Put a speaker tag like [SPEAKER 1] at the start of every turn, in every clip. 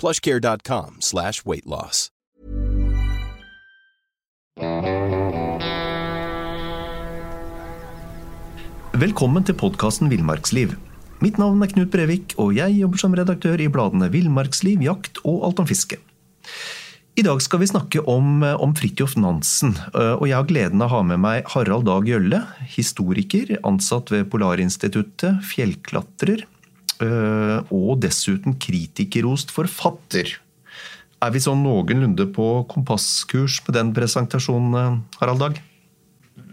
[SPEAKER 1] plushcare.com slash weightloss.
[SPEAKER 2] Velkommen til podkasten Villmarksliv. Mitt navn er Knut Brevik, og jeg jobber som redaktør i bladene Villmarksliv, Jakt og Alt om fiske. I dag skal vi snakke om, om Fridtjof Nansen, og jeg har gleden av å ha med meg Harald Dag Gjølle, historiker, ansatt ved Polarinstituttet, fjellklatrer, og dessuten kritikerrost forfatter. Er vi sånn noenlunde på kompasskurs med den presentasjonen, Harald Dag?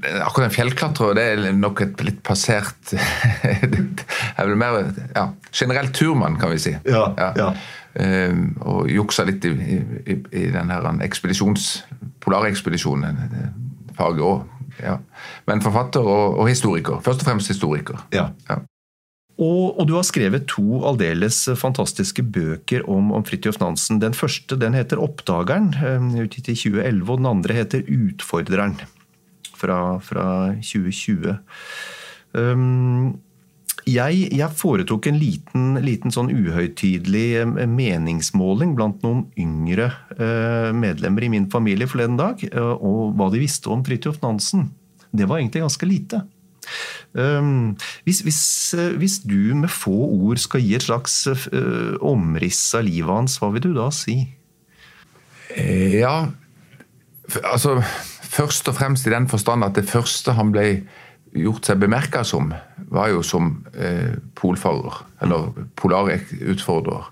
[SPEAKER 3] Akkurat en fjellklatrer det er nok et litt passert er vel mer ja, Generelt turmann, kan vi si.
[SPEAKER 2] Ja, ja.
[SPEAKER 3] Uh, og juksa litt i, i, i den her ekspedisjons, polarekspedisjonen. Faget òg. Ja. Men forfatter og, og, historiker. Først og fremst historiker.
[SPEAKER 2] Ja. Ja. Og, og, du har skrevet to aldeles fantastiske bøker om, om Fridtjof Nansen. Den første den heter 'Oppdageren', utgitt i 2011, og den andre heter 'Utfordreren' fra, fra 2020. Um, jeg, jeg, foretok en liten, liten sånn uhøytidelig meningsmåling blant noen yngre uh, medlemmer i min familie forleden dag, uh, og hva de visste om Fridtjof Nansen. Det var egentlig ganske lite. Um, hvis, hvis, hvis, du med få ord skal gi et slags uh, omriss av livet hans, hva vil du da si?
[SPEAKER 3] Ja, altså Først og fremst i den forstand at det første han ble gjort seg bemerka som, var jo som eh, polfarer, eller polarutfordrer.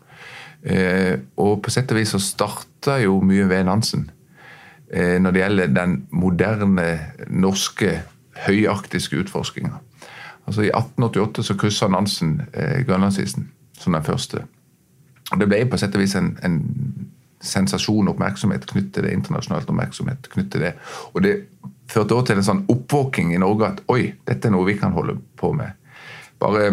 [SPEAKER 3] Eh, og på sett og vis så starta jo mye ved Nansen eh, når det gjelder den moderne norske høyarktiske utforskninger. Altså I 1888 så kryssa Nansen eh, Grønlandsisen som den første. Og Det ble på sett og vis en, en sensasjon oppmerksomhet knyttet til det. internasjonalt oppmerksomhet knyttet til det. Og det førte også til en sånn oppvåking i Norge at oi, dette er noe vi kan holde på med. Bare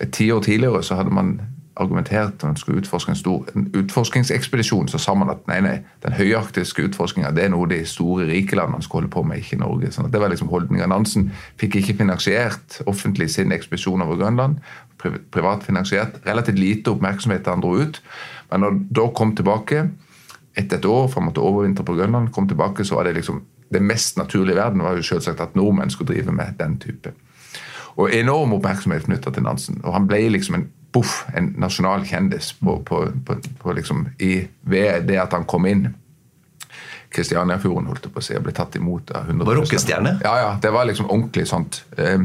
[SPEAKER 3] et tiår tidligere så hadde man argumentert at man skulle utforske en stor en utforskningsekspedisjon, så sa man at nei, nei, den høyarktiske utforskinga er noe de store, rike landene skal holde på med, ikke Norge. Sånn det var liksom holdninga. Nansen fikk ikke finansiert offentlig sin ekspedisjon over Grønland. Privat finansiert. Relativt lite oppmerksomhet han dro ut. Men når da kom tilbake, etter et år, for han måtte overvintre på Grønland, kom tilbake, så var det liksom det mest naturlige i verden var jo selvsagt at nordmenn skulle drive med den type. Og enorm oppmerksomhet knytta til Nansen. Og han ble liksom en boff, en nasjonal kjendis på, på, på, liksom, i, ved det at han kom inn. Kristianiafjorden holdt jeg på å si, og ble tatt imot av 100
[SPEAKER 2] Rockestjerne?
[SPEAKER 3] Ja, ja. Det var liksom ordentlig sånt. Eh,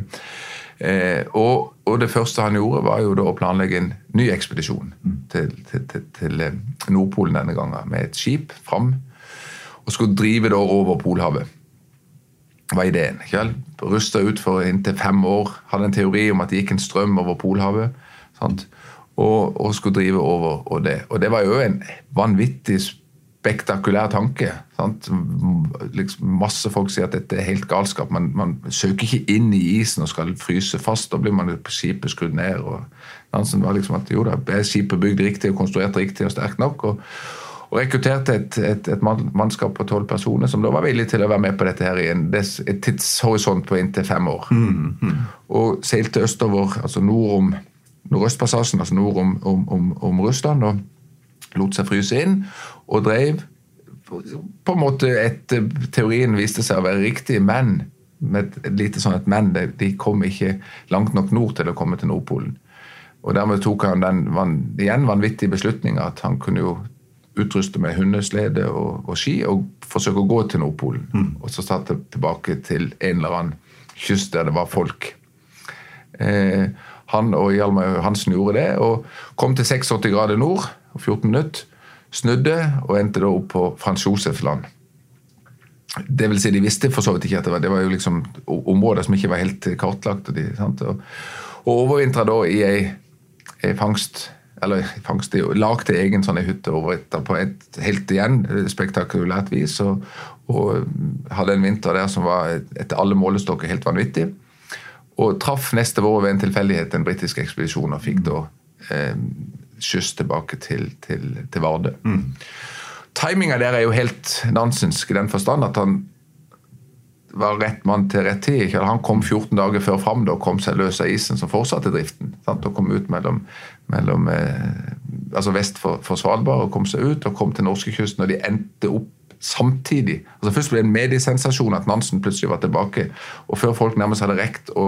[SPEAKER 3] eh, og, og, det første han gjorde, var jo da å planlegge en ny ekspedisjon mm. til, til, til, til, eh, Nordpolen denne gangen, med et skip fram. Og skulle drive da over Polhavet. var ideen. Rusta ut for inntil fem år. Hadde en teori om at det gikk en strøm over Polhavet. Og, og, skulle drive over og det. Og det var jo en vanvittig spektakulær tanke. Liksom masse folk sier at dette er helt galskap. Man, man, søker ikke inn i isen og skal fryse fast. Da blir man på skipet skrudd ned. og Nansen var liksom at jo da, er skipet bygd riktig og konstruert riktig og sterkt nok. og og rekrutterte et, et, et mannskap på tolv personer som da var villig til å være med på dette her i en et tidshorisont på inntil fem år. Mm, mm. Og seilte østover, altså nord om Nordøstpassasjen, altså nord om, om, om, om, Russland, og lot seg fryse inn. Og drev på en måte etter Teorien viste seg å være riktig, men med et lite sånn at men. De kom ikke langt nok nord til å komme til Nordpolen. Og dermed tok han den igjen vanvittige beslutninga at han kunne jo utruste med hundeslede og, og, ski og forsøke å gå til Nordpolen. Mm. Og så satt det tilbake til en eller annen kyst der det var folk. Eh, han og Hjalmar Hansen gjorde det, og kom til 86 grader nord og 14 minutter. Snudde og endte da opp på Frans Josefs land. Det vil si, De visste for så vidt ikke at det var, det var jo liksom områder som ikke var helt kartlagt. Og, de, og, og overvintra da i ei, ei fangst eller fangst lagd egen sånn hytte over på et helt igjen spektakulært vis. Og, og, hadde en vinter der som var etter alle målestokker helt vanvittig. Og traff neste vår ved en tilfeldighet en britisk ekspedisjon og fikk da eh, skyss tilbake til, til, til Vardø. Mm. Timinga der er jo helt nansensk i den forstand at han var rett mann til rett tid. Han kom 14 dager før fram da, og kom seg løs av isen som fortsatte driften. Sant? Og kom ut mellom, mellom eh, altså vest for, for, Svalbard og kom seg ut og kom til norskekysten. Og de endte opp samtidig. Altså Først ble det en mediesensasjon at Nansen plutselig var tilbake. Og før folk nærmest hadde rekt å,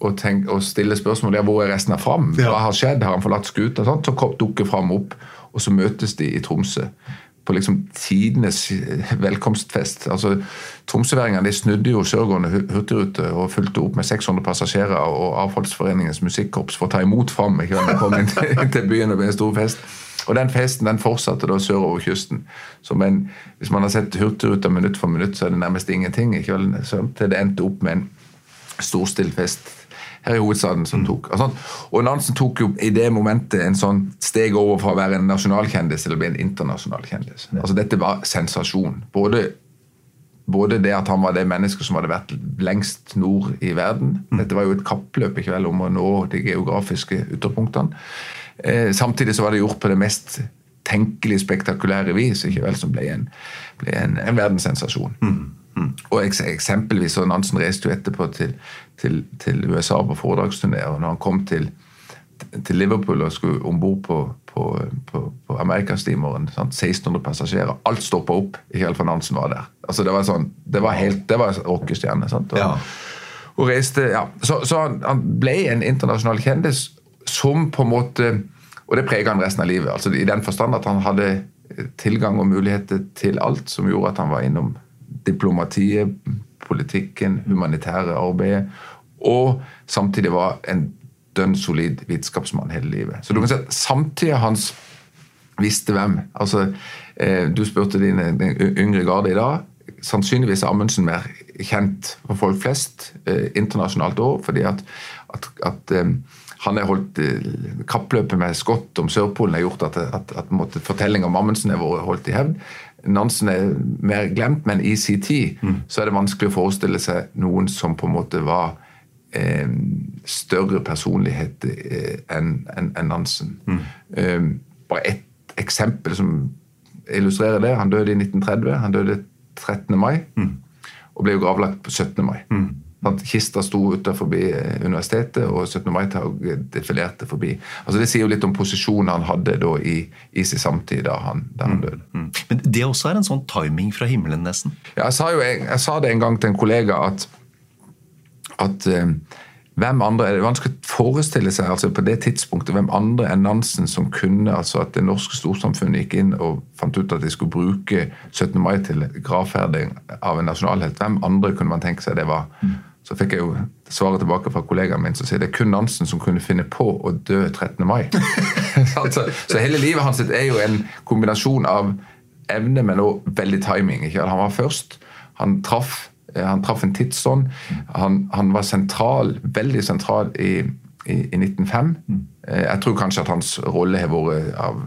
[SPEAKER 3] å, tenke, å stille spørsmål ja, hvor er resten av Fram, hva har skjedd, har han forlatt skuta, så dukker Fram opp, og så møtes de i Tromsø på liksom tidenes velkomstfest. Altså, Tromsøværingene snudde jo sørgående hurtigrute og fulgte opp med 600 passasjerer og Avfallsforeningens musikkorps for å ta imot Fram. Ikke? De kom inn til byen og ble en stor fest. Og Den festen den fortsatte da sørover kysten. Som en, hvis man har sett Hurtigruta minutt for minutt, så er det nærmest ingenting. Ikke? Så til det endte opp med en storstilt fest her i hovedstaden som tok. Og, og Nansen tok jo i det momentet en sånn steg over fra å være en nasjonalkjendis til å bli en internasjonal kjendis. Altså Dette var sensasjon. Både, både, det at han var det mennesket som hadde vært lengst nord i verden. Mm. Dette var jo et kappløp ikke vel, om å nå de geografiske ytterpunktene. Eh, samtidig så var det gjort på det mest tenkelig spektakulære vis, ikke vel, som ble en, ble en, en verdenssensasjon. Mm. Mm. Og Eksempelvis så Nansen reiste jo etterpå til, til, til USA på foredragsturné. og når han kom til, til Liverpool og skulle om bord på, på, på, på Amerikastimeren, 1600 passasjerer. Alt stoppa opp. Ikke helt for Nansen var der. Altså Det var sånn, det var helt, det var rockestjerne. Og, ja. og reiste, ja. Så, så han, han ble en internasjonal kjendis som på en måte Og det preger han resten av livet. altså I den forstand at han hadde tilgang og muligheter til alt som gjorde at han var innom diplomatiet, politikken, humanitære arbeidet. Og samtidig var en dønn solid vitenskapsmann hele livet. Så du kan si at Samtida hans visste hvem. Altså, eh, Du spurte din, yngre garde i dag. Sannsynligvis er Amundsen mer kjent for folk flest eh, internasjonalt òg, fordi at, at, at eh, han har holdt eh, Kappløpet med Scott om Sørpolen har gjort at, at, at fortellinga om Amundsen har vært holdt i hevd. Nansen er mer glemt, men i sin tid mm. så er det vanskelig å forestille seg noen som på en måte var eh, større personlighet eh, enn en, en Nansen. Mm. Eh, bare ett eksempel som illustrerer det. Han døde i 1930. Han døde 13. mai mm. og ble jo gravlagt på 17. mai. Mm. Kista sto utenfor eh, universitetet, og 17. mai-tog defilerte forbi. Altså Det sier jo litt om posisjonen han hadde da i, i sin samtid da han, da han mm, døde. Mm.
[SPEAKER 2] Men det også er en sånn timing fra himmelen, nesten?
[SPEAKER 3] Ja, jeg sa, jo, jeg, jeg sa det en gang til en kollega at, at eh, hvem andre, Det er vanskelig å forestille seg altså på det tidspunktet hvem andre enn Nansen som kunne altså at det norske storsamfunnet gikk inn og fant ut at de skulle bruke 17. mai til gravferding av en nasjonalhelt. Hvem andre kunne man tenke seg det var? Mm. Så fikk jeg jo svaret tilbake fra kollegaen min som sier det er kun Nansen som kunne finne på å dø 13. mai. altså, så hele livet hans er jo en kombinasjon av evne, men også veldig timing. Ikke? Han var først. Han traff, eh, han traff en tidsånd. Han, han, var sentral, veldig sentral i, i, i 1905. Eh, jeg tror kanskje at hans rolle har vært av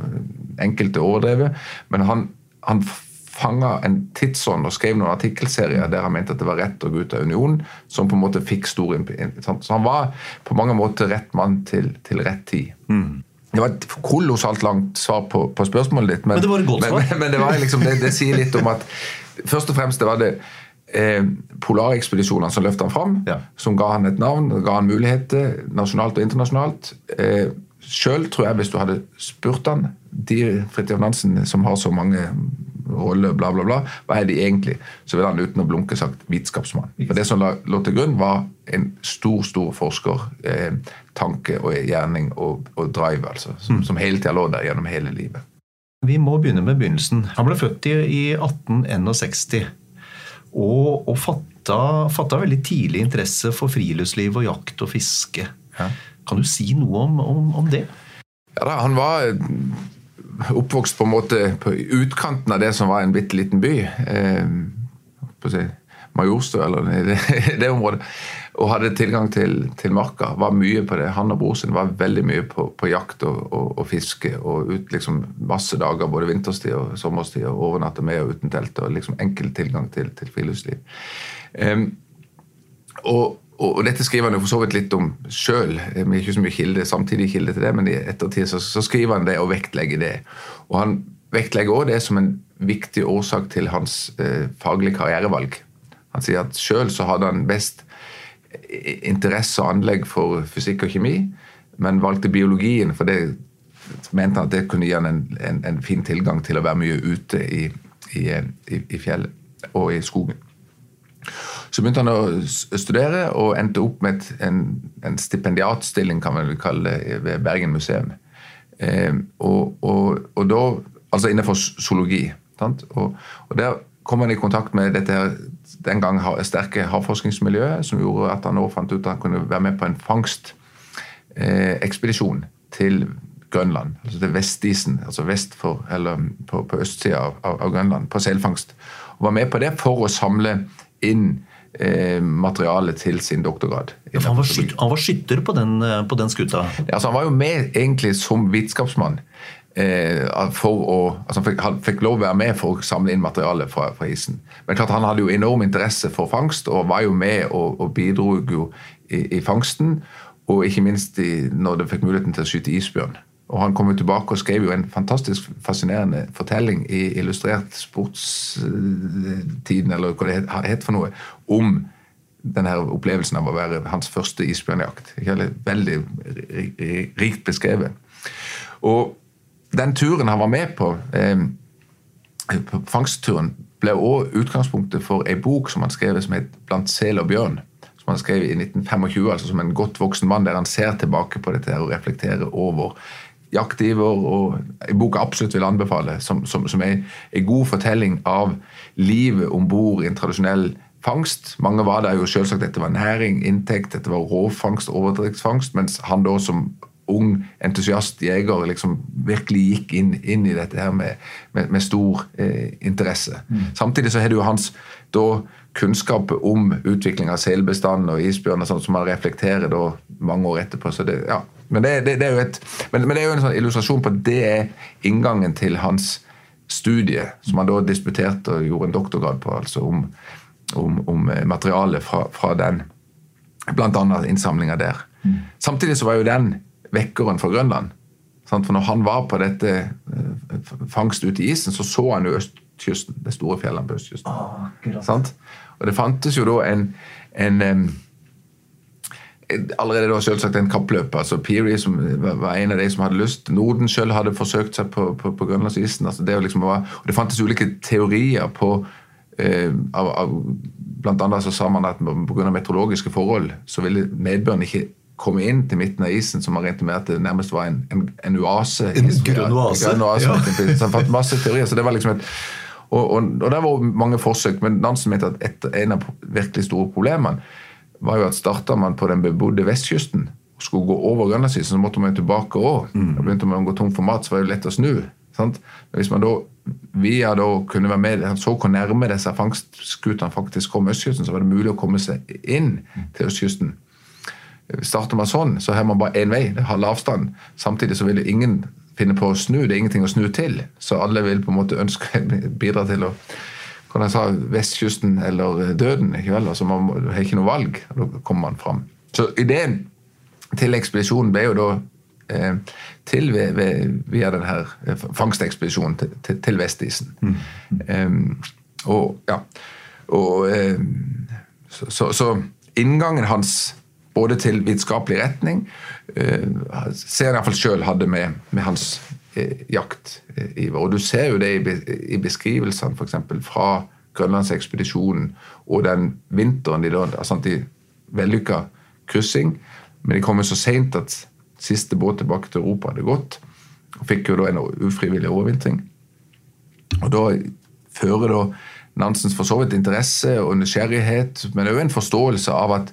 [SPEAKER 3] enkelte overdrevet, men han, han fanga en tidsånd og skrev noen artikkelserier der han mente at det var rett å gå ut av unionen, som på en måte fikk stor Så han var på mange måter rett mann til, til rett tid. Mm. Det var et kolossalt langt svar på, på spørsmålet ditt,
[SPEAKER 2] men, men, det, var et godt svar.
[SPEAKER 3] men, men det, liksom, det, det, sier litt om at først og fremst det var det eh, polarekspedisjonene som løfta han fram, ja. som ga han et navn, ga han muligheter nasjonalt og internasjonalt. Eh, Sjøl tror jeg, hvis du hadde spurt han, de Fridtjof Nansen som har så mange rolle, bla, bla, bla. Hva er de egentlig? Så ville han uten å blunke sagt vitenskapsmann. For Det som lå til grunn, var en stor stor forskertanke eh, og gjerning og, og drive, altså, som, mm. som hele tida lå der gjennom hele livet.
[SPEAKER 2] Vi må begynne med begynnelsen. Han ble født i, i 1861. Og, og fatta, fatta, veldig tidlig interesse for friluftsliv og jakt og fiske. Ja. Kan du si noe om, om, om det?
[SPEAKER 3] Ja, da, Han var oppvokst på en måte på utkanten av det som var en bitte liten by. Eh, på Majorstø, eller i det, området. Og hadde tilgang til, til, marka. Var mye på det. Han og bror sin var veldig mye på, på jakt og, og, og, fiske. Og ut liksom masse dager, både vinterstid og sommerstid, og overnatte med og uten telt. Og liksom enkel tilgang til, til friluftsliv. Um, og, og, dette skriver han jo for så vidt litt om sjøl. Ikke så mye kilde, samtidig kilde til det, men i ettertid så, så skriver han det og vektlegger det. Og han vektlegger òg det som en viktig årsak til hans eh, faglige karrierevalg. Han sier at sjøl så hadde han best interesse og anlegg for fysikk og kjemi, men valgte biologien, for det mente han at det kunne gi han en, en, en fin tilgang til å være mye ute i, i, i, i fjellet og i skogen. Så begynte han å studere og endte opp med et, en, en, stipendiatstilling kan man kalle det, ved Bergen museum. Eh, og, og, og, da, Altså innenfor zoologi. Og, og, der kom han i kontakt med dette her, den gang sterke havforskningsmiljøet, som gjorde at han nå fant ut at han kunne være med på en fangstekspedisjon eh, til Grønland. altså til Vestisen, altså vest for, eller på, på østsida av, av, Grønland, på selfangst. Og var med på det for å samle inn eh, materiale til sin doktorgrad.
[SPEAKER 2] Han, var skytter, han, var skytter på den, eh, på den skuta?
[SPEAKER 3] Altså han var jo med egentlig som vitenskapsmann. Eh, for å, altså fikk, han fikk lov å være med for å samle inn materiale fra, fra, isen. Men klart han hadde jo enorm interesse for fangst og var jo med og, og bidro jo i, i, fangsten. Og ikke minst i, når det fikk muligheten til å skyte isbjørn. Og Han kom jo tilbake og skrev jo en fantastisk fascinerende fortelling i Illustrert sportstiden, eller hva det het for noe, om denne opplevelsen av å være hans første isbjørnjakt. Veldig rikt beskrevet. Og den turen han var med på, eh, fangstturen, ble òg utgangspunktet for ei bok som han skrev som het 'Blant sel og bjørn'. Som han skrev i 1925, altså som en godt voksen mann, der han ser tilbake på dette og reflekterer over jaktiver. og En bok jeg absolutt vil anbefale, som, som, som er en god fortelling av livet om bord i en tradisjonell fangst. Mange var der jo selvsagt dette var næring, inntekt, dette var råfangst, overdriftsfangst, mens han da som ung entusiast jeger liksom virkelig gikk inn, inn, i dette her med, med, med stor eh, interesse. Mm. Samtidig så har du hans da, kunnskap om utvikling av selbestanden og isbjørn og sånt, som han reflekterer da mange år etterpå. så det, ja. Men det, det, det, er jo et, men, men det er jo en sånn illustrasjon på at det er inngangen til hans studie, som han da disputerte og gjorde en doktorgrad på, altså om, om, om eh, materialet fra, fra den, annet innsamlinga der. Mm. Samtidig så var jo den vekkeren for Grønland. For når han var på dette eh, fangst ute i isen, så så han jo østkysten. Det store fjellet på østkysten. Oh, og det fantes jo da en, en allerede da selvsagt en kappløper. altså Peary som var en av de som hadde lyst. Norden selv hadde forsøkt seg på, på, på grønlandsisen. altså Det liksom var, og det fantes ulike teorier på eh, av, av, Blant annet så sa man at pga. meteorologiske forhold så ville nedbøren ikke komme inn til midten av isen, som man regnet med at det nærmest var en, en, en oase.
[SPEAKER 2] En grønn oase.
[SPEAKER 3] Ja. Så det masse teorier. så det var liksom et og, og, og det var mange forsøk, men Nansen mente at et, en av virkelig store problemene var jo at starta man på den bebodde vestkysten og skulle gå over Grønlandsisen, så måtte man jo tilbake òg. Mm. Da begynte man å gå tom for mat, så var det lett å snu. Sant? Men hvis man da via da kunne være med, så hvor nærme disse fangstskutene faktisk kom østkysten, så var det mulig å komme seg inn til østkysten. Starter man sånn, så har man bare én vei. det har avstand. Samtidig så vil jo ingen finne på å snu. Det er ingenting å snu til. Så alle vil på en måte ønske bidra til å kan jeg sa, vestkysten eller døden. ikke vel? Altså Man har ikke noe valg. og Da kommer man fram. Så ideen til ekspedisjonen ble jo da eh, til ved, ved, via denne eh, fangstekspedisjonen til, til, til Vestisen. Mm. Eh, og ja, og eh, så, så, så inngangen hans både til vitenskapelig retning eh, ser jeg iallfall sjøl hadde med, med hans eh, jaktiver. Og du ser jo det i, i beskrivelsene f.eks. fra Grønlandsekspedisjonen og den vinteren de da altså de Vellykka kryssing, men de kom jo så seint at siste båt tilbake til Europa hadde gått. Og fikk jo da en ufrivillig overvintring. Og da fører da Nansens for så vidt interesse og nysgjerrighet, men òg en forståelse av at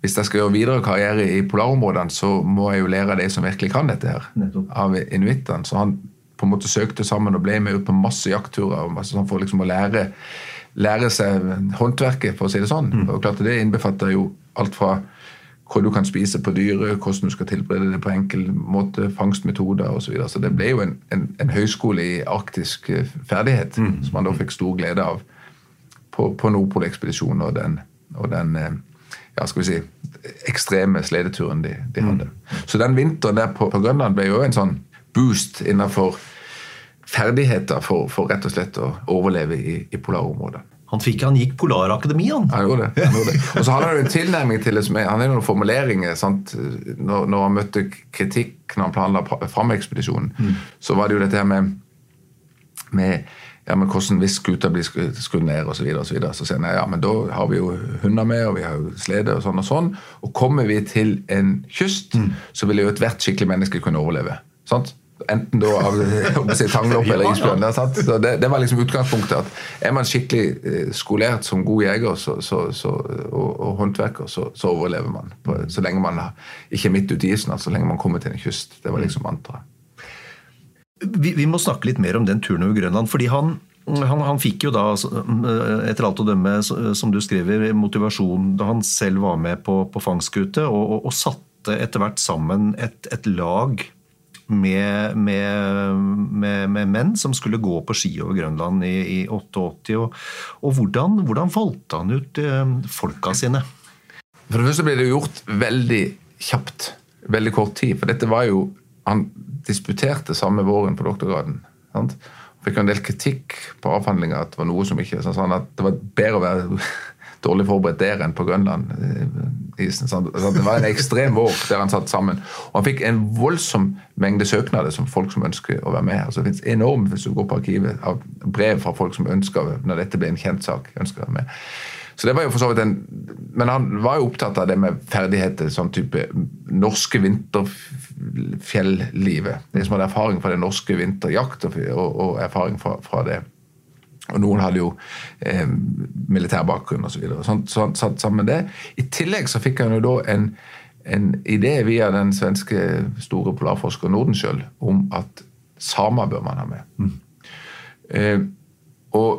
[SPEAKER 3] hvis jeg skal gjøre videre karriere i polarområdene, så må jeg jo lære av de som virkelig kan dette her.
[SPEAKER 2] Nettopp.
[SPEAKER 3] Av inuittene. Så han på en måte søkte sammen og ble med ut på masse jaktturer sånn for liksom å lære, lære seg håndverket, for å si det sånn. Og klart Det innbefatter jo alt fra hva du kan spise på dyret, hvordan du skal tilberede det på enkel måte, fangstmetoder osv. Så, videre. så det ble jo en, en, en høyskole i arktisk ferdighet, ferdighet, som han da fikk stor glede av på, på Nordpolekspedisjonen og den, og den eh, ja, skal vi si, ekstreme sledeturen de, de hadde. Så den vinteren der på, på Grønland ble jo en sånn boost innenfor ferdigheter for, for rett og slett å overleve i, i polarområdet.
[SPEAKER 2] Han, fikk, han gikk Polarakademi, han.
[SPEAKER 3] Han gjorde det. han gjorde det. Og så hadde han jo en tilnærming til det som er, han har noen formuleringer. sant? Når, når han møtte kritikk når han planla fram ekspedisjonen, så var det jo dette her med, med ja, men hvordan hvis skuta blir skru- skrudd ned osv. Så, videre, og så, videre. så sier han ja, men da har vi jo hunder med, og vi har jo slede og sånn og sånn. Og kommer vi til en kyst, så vil jo ethvert skikkelig menneske kunne overleve. sant? Enten da av si, tanglopp eller isbjørn. Så det, det var liksom utgangspunktet. at Er man skikkelig eh, skolert som god jeger så, så, så, og, og håndverker, så, så overlever man. På, så lenge man ikke er midt ute i isen, altså, så lenge man kommer til en kyst. Det var liksom mantraet.
[SPEAKER 2] Vi, vi må snakke litt mer om den turen over Grønland. fordi han, han, han fikk jo da, etter alt å dømme, som du skriver, motivasjon da han selv var med på, på fangstskute, og, og, og satte etter hvert sammen et, et lag med, med, med, med menn som skulle gå på ski over Grønland i, i 88. Og, og hvordan, hvordan valgte han ut eh, folka sine?
[SPEAKER 3] For det første ble det gjort veldig kjapt. Veldig kort tid. For dette var jo Han disputerte samme våren på doktorgraden. Sant? Fikk en del kritikk på avhandlinga at det var noe som ikke sånn, at Det var bedre å være dårlig forberedt der enn på Grønland. eh, Isen, sånn. Det var en ekstrem vår der han satt sammen. Og han fikk en voldsom mengde søknader som folk som ønsker å være med. Altså, det finnes enormt, hvis du går på arkivet, av brev fra folk som ønsker, når dette ble en kjent sak, ønsker å være med. Så det var jo for så vidt en, Men han var jo opptatt av det med ferdigheter, sånn type norske vinterfjellivet. De som hadde erfaring fra det norske vinterjakt og, og, erfaring fra, fra det. Og noen hadde jo eh, militær bakgrunn osv. Så videre. sånn, satt sammen med det. I tillegg så fikk han jo da en, en idé via den svenske store polarforskeren Nordenskjöld om at samer bør man ha med. Eh, og,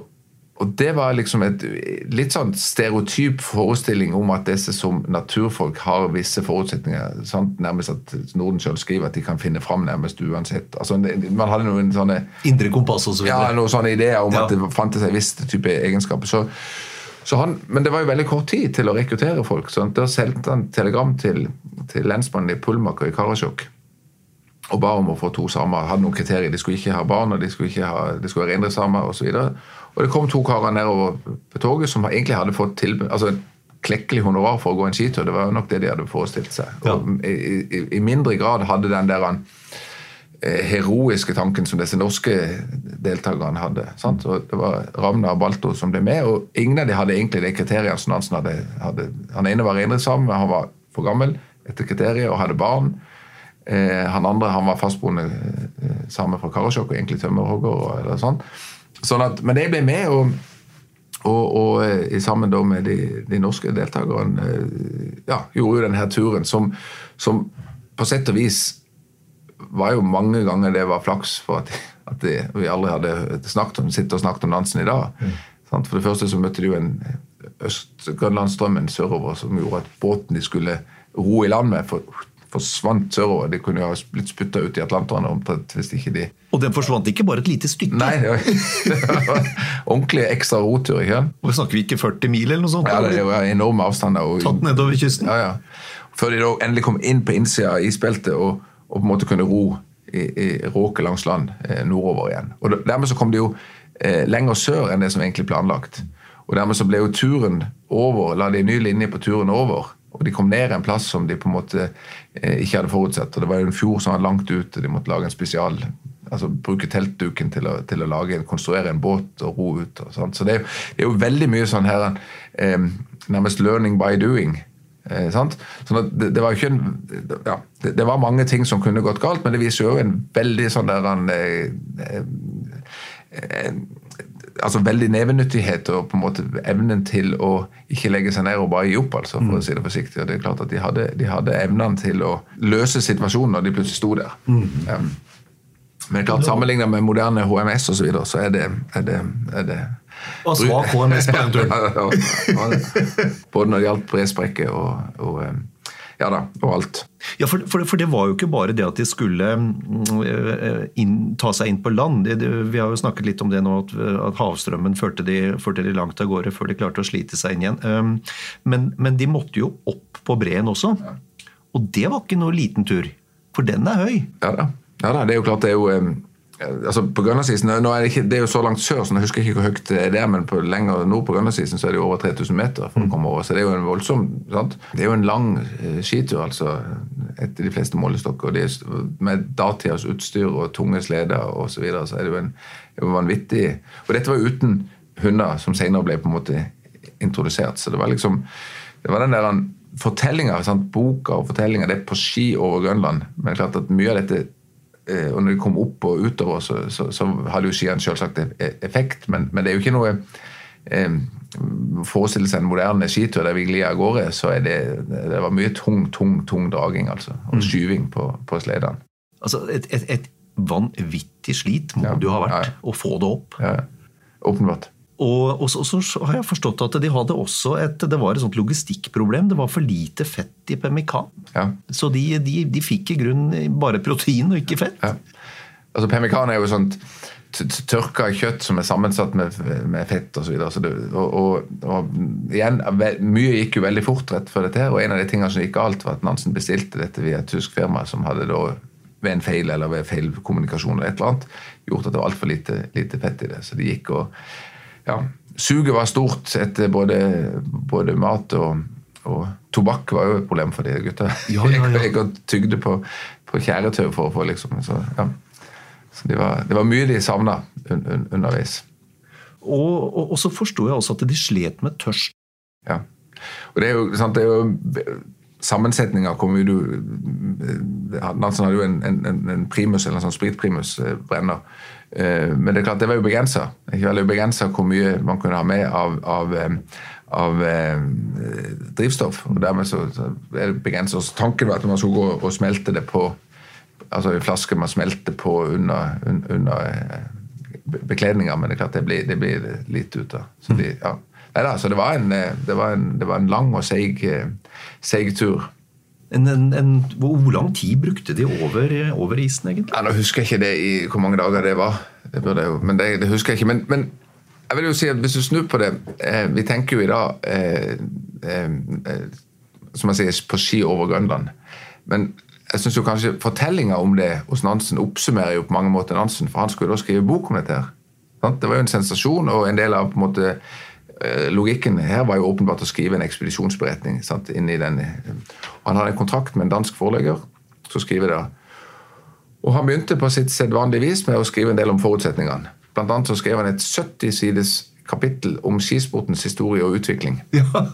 [SPEAKER 3] og det var liksom et litt sånn stereotyp forestilling om at disse som naturfolk har visse forutsetninger. Sant? Nærmest at Norden sjøl skriver at de kan finne fram nærmest uansett. Altså, man hadde noen sånne
[SPEAKER 2] Indre kompass og så videre.
[SPEAKER 3] ja, noen sånne ideer om
[SPEAKER 2] Ja.
[SPEAKER 3] at det fantes en viss type egenskaper. Så, så han, men det var jo veldig kort tid til å rekruttere folk. Så da sendte han telegram til, til lensmannen i Pulmaker i Karasjok og ba om å få to samer. Hadde noen kriterier. De skulle ikke ha barn, og de skulle, ikke ha, de skulle være reindriftssamer osv. Og, og det kom to karer nedover på toget som egentlig hadde fått tilbud altså klekkelig honorar for å gå en skitur. Det var jo nok det de hadde forestilt seg.
[SPEAKER 2] Ja.
[SPEAKER 3] Og i, i, I mindre grad hadde den der han, eh, heroiske tanken som disse norske deltakerne hadde. Sant? Og det var Ravna og Balto som ble med, og ingen av de hadde egentlig de kriteriene som Nansen hadde. hadde. Han ene var reindriftssame, han var for gammel etter kriteriet og hadde barn. Eh, han andre han var fastboende eh, same fra Karasjok og egentlig tømmerhogger. og- Eller sånn. Sånn at, men jeg ble med, og, og, og eh, sammen med de, de norske deltakerne eh, ja, gjorde jo denne turen, som, som på sett og vis var jo mange ganger det var flaks for at, at de, vi aldri hadde snakket om, og snakket om dansen i dag. Mm. For det første så møtte de jo en Øst-Grønlandsstrømmen sørover som gjorde at båten de skulle ro i land med, for, forsvant sørover. De kunne jo ha blitt spytta ut i Atlanteren omtrent hvis ikke de
[SPEAKER 2] Og den forsvant ikke bare et lite stykke.
[SPEAKER 3] Nei, det var, det var ordentlig ekstra rotur. ikke?
[SPEAKER 2] Og snakker vi ikke 40 mil eller noe sånt?
[SPEAKER 3] Ja, det var enorme avstander. Og,
[SPEAKER 2] Tatt nedover kysten?
[SPEAKER 3] Ja, ja. Før de da endelig kom inn på innsida av isbeltet og, og på en måte kunne ro i, i råket langs land eh, nordover igjen. Og Dermed så kom de jo eh, lenger sør enn det som egentlig planlagt. Og Dermed så ble jo turen over, la de en ny linje på turen over. Og de kom ned en plass som de på en måte eh, ikke hadde forutsett. Og det var jo en fjord som var langt ute. De måtte lage en spesial altså Bruke teltduken til å, til å lage, en- konstruere en båt og ro ut. Og sånt. Så det er, jo, det er jo veldig mye sånn her eh, nærmest learning by doing. Eh, sant? Sånn at det, det var jo ikke en, ja, det, det var mange ting som kunne gått galt, men det viser jo en veldig sånn der en, eh, eh, eh, altså veldig nevenyttighet og på en måte evnen til å ikke legge seg ned og bare gi opp, altså, for å si det forsiktig. Og det er klart at De hadde, de hadde evnen til å løse situasjonen når de plutselig sto der. Um, men klart sammenlignet med moderne HMS og så, videre, så er det, er det, er det
[SPEAKER 2] Og svak HMS på den turen.
[SPEAKER 3] Både når det gjaldt bresprekke og, og um, ja da, og alt.
[SPEAKER 2] Ja, for, for, for, det var jo ikke bare det at de skulle mm, inn, ta seg inn på land. Vi har jo snakket litt om det nå, at, at havstrømmen førte de, førte de, langt av gårde før de klarte å slite seg inn igjen. Um, men, men, de måtte jo opp på breen også. Og det var ikke noe liten tur. For den er høy.
[SPEAKER 3] Ja da. Ja, da, det er jo klart det er jo altså på Grønlandsisen, det, ikke, det, er jo så langt sør, så jeg husker ikke hvor høyt det er, men på lenger nord på Grønlandsisen så er det jo over 3000 meter for å komme over. Så det er jo en voldsom sant? Det er jo en lang uh, skitur, altså, etter de fleste målestokker. Det er, med datidas utstyr og tunge sleder osv. Så, videre, så er det jo en, en vanvittig Og dette var uten hunder, som senere ble på en måte introdusert. Så det var liksom det var den der fortellinga, boka og fortellinga, det er på ski over Grønland. Men det er klart at mye av dette Eh, og når de kom opp og utover, så, så, så hadde jo skiene selvsagt e-, effekt, men, men, det er jo ikke noe eh, Forestille seg en moderne skitur der vi glir av gårde, så er det, det var mye tung, tung tung draging altså, og mm. skyving på, på sledene.
[SPEAKER 2] Altså et, et, et vanvittig slit må ja, du ha vært ja. å få det opp.
[SPEAKER 3] Ja, åpenbart.
[SPEAKER 2] Og, og så, så, har jeg forstått at de hadde også et det var et sånt logistikkproblem. Det var for lite fett i pemmikan.
[SPEAKER 3] Ja.
[SPEAKER 2] Så de, de, de, fikk i grunnen bare protein og ikke fett.
[SPEAKER 3] Ja. Altså Pemmikan er jo sånt tørka kjøtt som er sammensatt med, med fett osv. Og, og, og, og igjen, mye gikk jo veldig fort rett før dette. her, og En av de tingene som gikk galt, var at Nansen bestilte dette via et tysk firma som hadde da ved en feil eller ved feil kommunikasjon eller et eller annet, gjort at det var altfor lite, lite fett i det. Så de gikk og ja, Suget var stort etter både, både mat og, og, tobakk var jo et problem for de gutta. Ja, ja, ja. Jeg, jeg tygde på, på tjæretau for å få liksom så, ja. så det, var, Det var mye de savna un, un, underveis.
[SPEAKER 2] Og, og, og, så forsto jeg også at de slet med tørst.
[SPEAKER 3] Ja. Og det er jo, sant, det er jo Sammensetninga kom jo Nansen hadde jo en, en, en primus, eller en sånn spritprimus eh, brenner men det er klart, det var jo begrensa. Hvor mye man kunne ha med av, av, av eh, drivstoff. og Dermed så, er det begrensa. Tanken var at man skulle gå og smelte det på altså en flaske man smelter på under, under eh, bekledninga, men det er klart det blir, det blir litt ut av. Så, de, ja. Neida, så det, var en, det, var en, det var en lang og seig, seig tur.
[SPEAKER 2] En, en, en, hvor lang tid brukte de over, over isen, egentlig?
[SPEAKER 3] Ja, nå husker jeg ikke det i hvor mange dager det var. Det burde jeg jo, men det, det husker jeg ikke. Men, men, jeg vil jo si at hvis du snur på det eh, Vi tenker jo i dag eh, eh, som jeg sier, på ski over Grønland. Men jeg synes jo kanskje fortellinga om det hos Nansen oppsummerer jo på mange måter Nansen, for han skulle jo da skrive bok om dette. her. Det var jo en sensasjon, og en del av på en måte logikken her var jo åpenbart å skrive en ekspedisjonsberetning. Sant, inni den. Han hadde en kontrakt med en dansk forlegger som skriver det. Og han begynte på sitt sedvanlige vis med å skrive en del om forutsetningene. Blant annet så skrev han et 70 sides kapittel om skisportens historie og utvikling. Ja,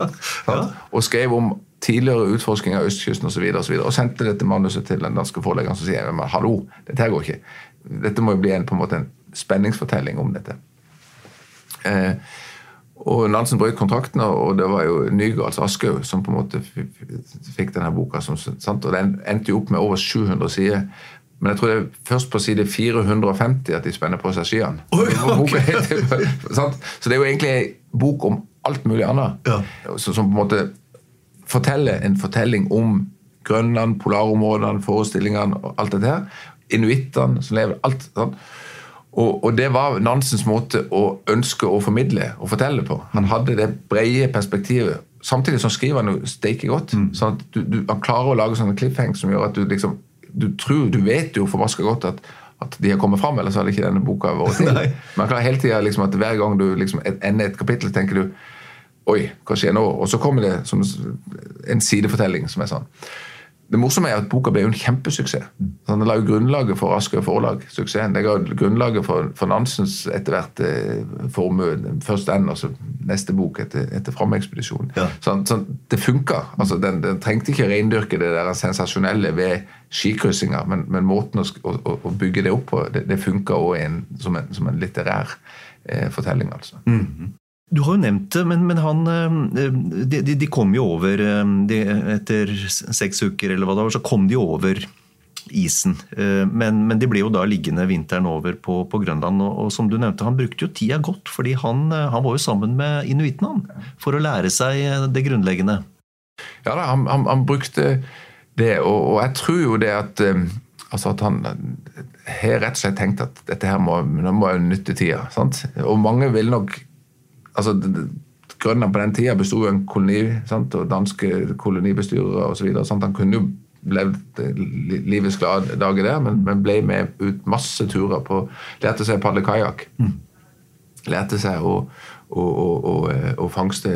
[SPEAKER 3] ja. Og skrev om tidligere utforsking av østkysten osv. Og, så og, og sendte dette manuset til den danske forleggeren som sier men hallo, dette her går ikke. Dette må jo bli en, på en måte en spenningsfortelling om dette. Eh, og Nansen brøt kontrakten, og det var jo Nygaards Aschehoug som på en måte fikk denne boka. Som, og Den endte jo opp med over 700 sider. Men jeg tror det er først på side 450 at de spenner på seg skiene. Okay. Så det er jo egentlig en bok om alt mulig annet. Ja. Som på en måte forteller en fortelling om Grønland, polarområdene, forestillingene og alt dette her. Inuittene som lever alt sånn. Og, og, det var Nansens måte å ønske å formidle og fortelle på. Han hadde det brede perspektivet. Samtidig som skriver han jo steike godt. Mm. sånn at du, du, Han klarer å lage sånne cliffhang som gjør at du liksom Du tror, du vet jo forbaska godt at, at de har kommet fram, ellers hadde ikke denne boka vært til. Men han klarer hele tida liksom at hver gang du liksom ender et kapittel, tenker du Oi, hva skjer nå? Og så kommer det som en sidefortelling som er sånn. Det morsomme er at boka ble jo en kjempesuksess. Den la jo grunnlaget for Askøy forlag. suksessen. Det ga grunnlaget for, for Nansens etter hvert eh, formue. Først den, og så neste bok etter, etter Fram-ekspedisjonen.
[SPEAKER 2] Ja.
[SPEAKER 3] Sånn, sånn, det funka. Altså, den, den trengte ikke reindyrke det der sensasjonelle ved skikryssinga, men, men måten å, å, å- bygge det opp på, det, det funka òg som, en- som en litterær eh, fortelling. altså.
[SPEAKER 2] Du har jo nevnt det, men, men han eh, de, de, de kom jo over eh, de, Etter seks uker eller hva det var, så kom de over isen. Eh, Men, men de ble jo da liggende vinteren over på, på Grønland. Og, og som du nevnte, han brukte jo tida godt, fordi han, han var jo sammen med inuittene for å lære seg det grunnleggende.
[SPEAKER 3] Ja da, han, han, han brukte det, og, og jeg tror jo det at altså at han har rett og slett tenkt at dette her må, nå må jeg nytte tida. sant? Og mange vil nok altså Grønland på den tida besto av en koloni, sant? og danske kolonibestyrere osv. Han kunne jo levd livets glade dager der, men, men ble med ut masse turer på Lærte seg å padle kajakk lærte seg å, å, å, å, fangste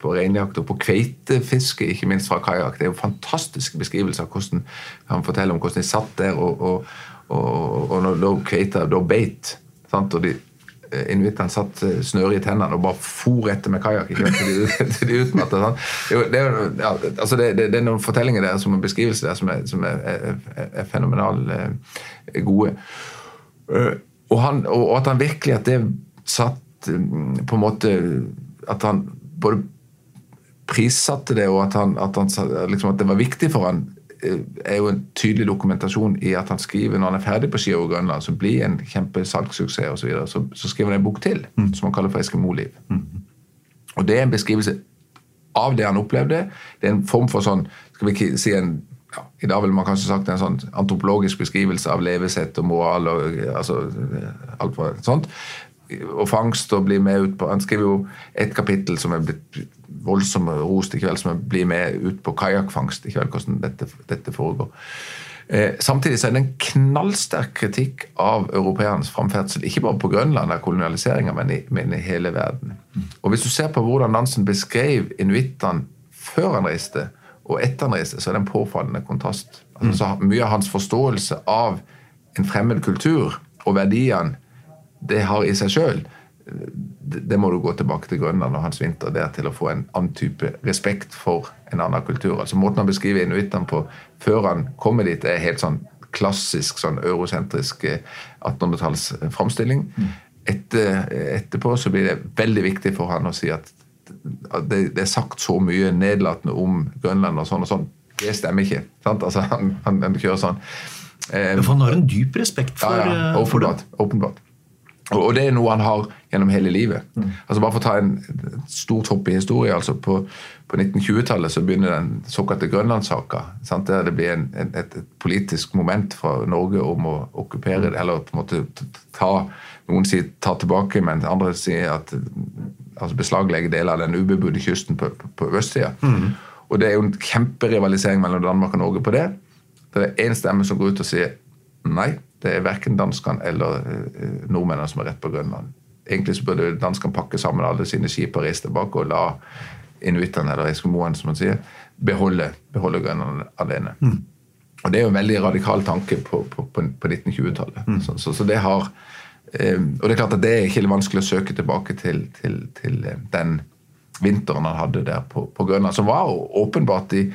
[SPEAKER 3] på reinjakt og på kveitefiske, ikke minst fra kajakk. Det er jo fantastiske beskrivelser av hvordan han forteller om hvordan de satt der og, og, og, og når kveita da beit. Sant? Og de inuittene satt snøret i tennene og bare for etter med kajakk til de, de? Jo, Det, er, ja, altså det, det, det er noen fortellinger der som en beskrivelse der som er, som er, er, er fenomenalt eh, gode. Eh, og, han, og at han virkelig at det satt mm, på en måte At han både prissatte det, og at, han, at, han, liksom, at det var viktig for han eh, er jo en tydelig dokumentasjon i at han skriver når han er ferdig på ski over Grønland, som blir en kjempesalgssuksess osv., så, videre, så, så skriver han en bok til som han kaller for Eskimo-liv. Og det er en beskrivelse av det han opplevde. Det er en form for sånn skal vi si en ja, I dag ville man kanskje sagt en sånn antropologisk beskrivelse av levesett og moral og altså, alt for, sånt. Og fangst og bli med ut på Han skriver jo et kapittel som er blitt voldsomt rost i kveld, som er bli med ut på kajakkfangst i kveld, hvordan dette, dette foregår. Eh, samtidig så er det en knallsterk kritikk av europeernes framferdsel, ikke bare på Grønland av kolonialiseringa, men, men i hele verden. Og Hvis du ser på hvordan Nansen beskrev inuittene før han reiste, og etter han reiste, så er det en påfallende kontrast. Altså, Mye av hans forståelse av en fremmed kultur og verdiene det har i seg sjøl, det, må du gå tilbake til Grønland og hans vinter der til å få en annen type respekt for en annen kultur. Altså Måten han beskriver inuittene på før han kommer dit, er helt sånn klassisk sånn eurosentrisk eh, 1800-talls framstilling. Etter, etterpå så blir det veldig viktig for han å si at det, det er sagt så mye nedlatende om Grønland og sånn og sånn. Det stemmer ikke. sant? Altså Han, han, han kjører sånn. Eh,
[SPEAKER 2] For han har en dyp respekt for,
[SPEAKER 3] ja, ja,
[SPEAKER 2] eh,
[SPEAKER 3] åpenbart. åpenbart. Og, det er noe han har gjennom hele livet. Altså Bare for å ta en et stort hopp i historie. altså På, på 1920-tallet så begynner den såkalte Grønlandssaka. Der det blir en, en, et, et politisk moment fra Norge om å okkupere det, eller på en måte ta Noen sier ta tilbake, men andre sier at altså beslaglegge deler av den ubebodde kysten på, på, på østsida. Og det er jo en kjemperivalisering mellom Danmark og Norge på det. Det er én stemme som går ut og sier nei, det er verken danskene eller eh, nordmennene som har rett på Grønland. Egentlig så burde danskene pakke sammen alle sine skip og reise tilbake og la inuittene, eller eskimoene som man sier, beholde, beholde Grønland alene. Og det er jo en veldig radikal tanke på, på, på, på 1920-tallet. Så, så, så det har eh, Og det er klart at det er ikke vanskelig å søke tilbake til, til, til eh, den vinteren han hadde der på, på Grønland, som var åpenbart i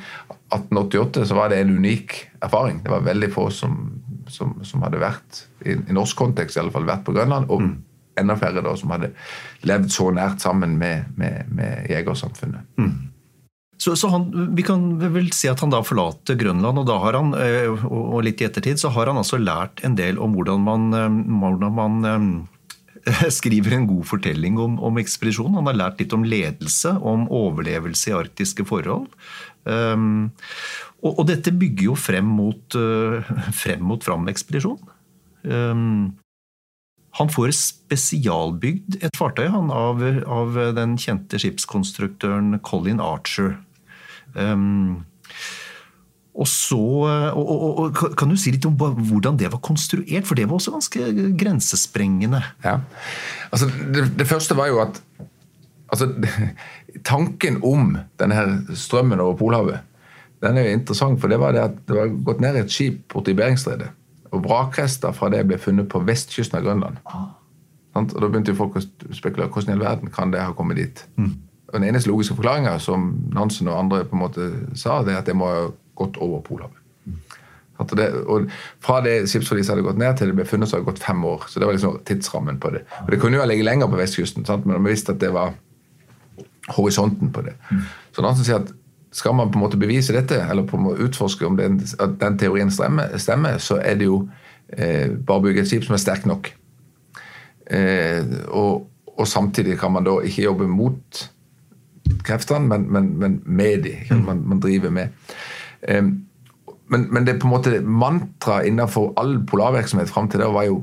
[SPEAKER 3] 1888 så var det en unik erfaring. Det var veldig få som, som, som hadde vært, i, i norsk kontekst i alle fall, vært på Grønland. og enda færre da som hadde levd så nært sammen med, med, med jegersamfunnet.
[SPEAKER 2] Så, så han, vi kan vel si at han da forlater Grønland, og da har han, eh, og og litt i ettertid, så har han altså lært en del om hvordan man, eh, hvordan man eh, skriver en god fortelling om, om ekspedisjonen. Han har lært litt om ledelse, om overlevelse i arktiske forhold. Um, og, og dette bygger jo frem mot, uh, frem mot Fram-ekspedisjonen. Um, han får spesialbygd et fartøy han, av, av den kjente skipskonstruktøren Colin Archer. Um, og så, og, og, og, Kan du si litt om hvordan det var konstruert? For det var også ganske grensesprengende.
[SPEAKER 3] Ja. Altså, det, det første var jo at altså, Tanken om denne her strømmen over Polhavet den er jo interessant, for det var det at det var gått ned i et skip borte i Beringstredet. Og vrakrester fra det ble funnet på vestkysten av Grønland. Sant? Og Da begynte jo folk å spekulere hvordan i all verden kan det ha kommet dit. Og Den eneste logiske forklaringa som Nansen og andre på en måte sa, det er at det må ha gått over Polhavet. At det, og Fra det skipsforliset hadde gått ned til det ble funnet, så hadde det gått fem år. Så det var liksom tidsrammen på det. Og Det kunne jo ha ligget lenger på vestkysten, sant? men vi visste at det var horisonten på det. Så Nansen sier at skal man på en måte bevise dette, eller på en måte utforske om den, at den teorien stemmer, stemmer, så er det jo eh, bare å bygge et skip som er sterkt nok. Eh, og, og, samtidig kan man da ikke jobbe mot kreftene, men, men, men med dem. Man, man, driver med. Eh, men, men, det er på en måte mantra innenfor all polarvirksomhet fram til det var jo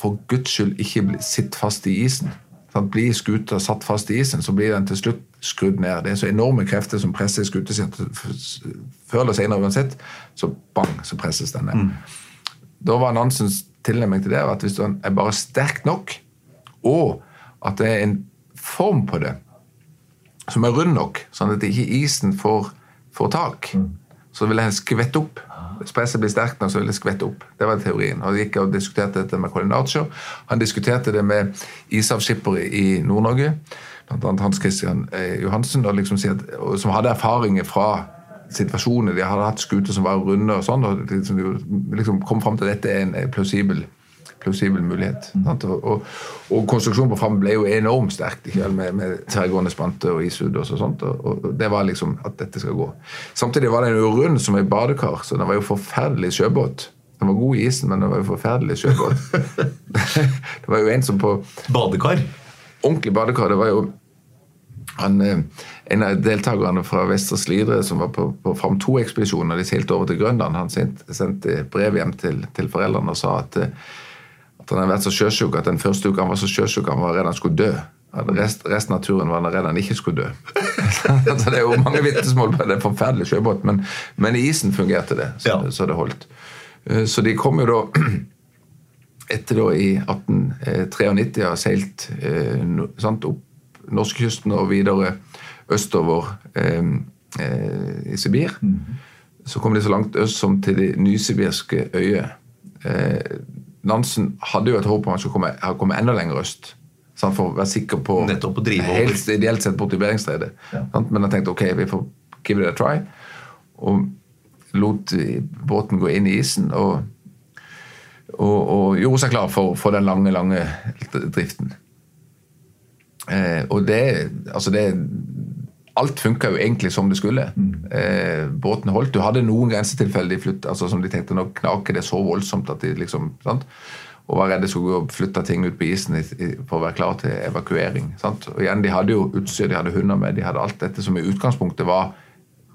[SPEAKER 3] For guds skyld ikke sitt fast i isen. Sånn, blir skuta satt fast i isen, så blir den til slutt skrudd ned. Det er så enorme krefter som presser skuta si før eller senere uansett, så bang, så presses den ned. Mm. Da var Nansens tilnærming til det at hvis den er bare sterk nok, og at det er en form på det som er rund nok, sånn at ikke isen får, får tak, mm. så vil den skvette opp. Hvis presset blir sterkt nok, så vil det skvette opp. Det var teorien. Og gikk og diskuterte dette med Colin Archer. Han diskuterte det med ishavsskippere i Nord-Norge, bl.a. Hans Christian Johansen, Johansen, liksom at, som hadde erfaringer fra situasjoner. De hadde hatt skuter som var runde og sånn, og liksom, liksom kom fram til at dette er en plausibel plausibel mulighet. Mm. Og, og, og, konstruksjonen på Fram ble jo enormt sterk med, med tverrgående spante og isud og sånt. Og, og, det var liksom at dette skal gå. Samtidig var den jo rund som ei badekar, så den var jo forferdelig sjøbåt. Den var god i isen, men den var jo forferdelig sjøbåt. det var jo en som på
[SPEAKER 2] Badekar?
[SPEAKER 3] Ordentlig badekar. Det var jo han, eh, en av deltakerne fra Vestre Slidre som var på, på Fram 2-ekspedisjonen, de seilte over til Grønland, han sendte, sendte brev hjem til, til foreldrene og sa at eh, at han hadde vært så sjøsjuk at den første uka han var så sjøsjuk han var redd han skulle dø. Rest, resten av turen var han redd han ikke skulle dø. så Det er jo mange vitnesmål på det er forferdelig sjøbåt, men, men, i isen fungerte det. Så, ja. så, det holdt. Eh, så de kom jo da etter da i 1893 har seilt eh, sant, opp norskekysten og videre østover eh, eh, i Sibir. Mm. Så kom de så langt øst som til de nysibirske øyer. Eh, Nansen hadde jo et håp om han skulle komme, komme enda lenger øst. Sant, for å være sikker på
[SPEAKER 2] Nettopp å drive
[SPEAKER 3] Helt ideelt sett bort til Beringstredet. Ja. Men jeg tenkte ok, vi får give it a try. Og lot båten gå inn i isen. Og, og, og gjorde seg klar for, for den lange, lange driften. Eh, og det, altså det alt funka jo egentlig som det skulle. Mm. Eh, båten holdt. Du hadde noen grensetilfeller de flytt, altså som de tenkte nå knaker det så voldsomt at de liksom sant? Og var redde skulle gå og flytte ting ut på isen i, i, for å være klar til evakuering. Sant? Og igjen, De hadde jo utstyr, de hadde hunder med, de hadde alt dette som i utgangspunktet var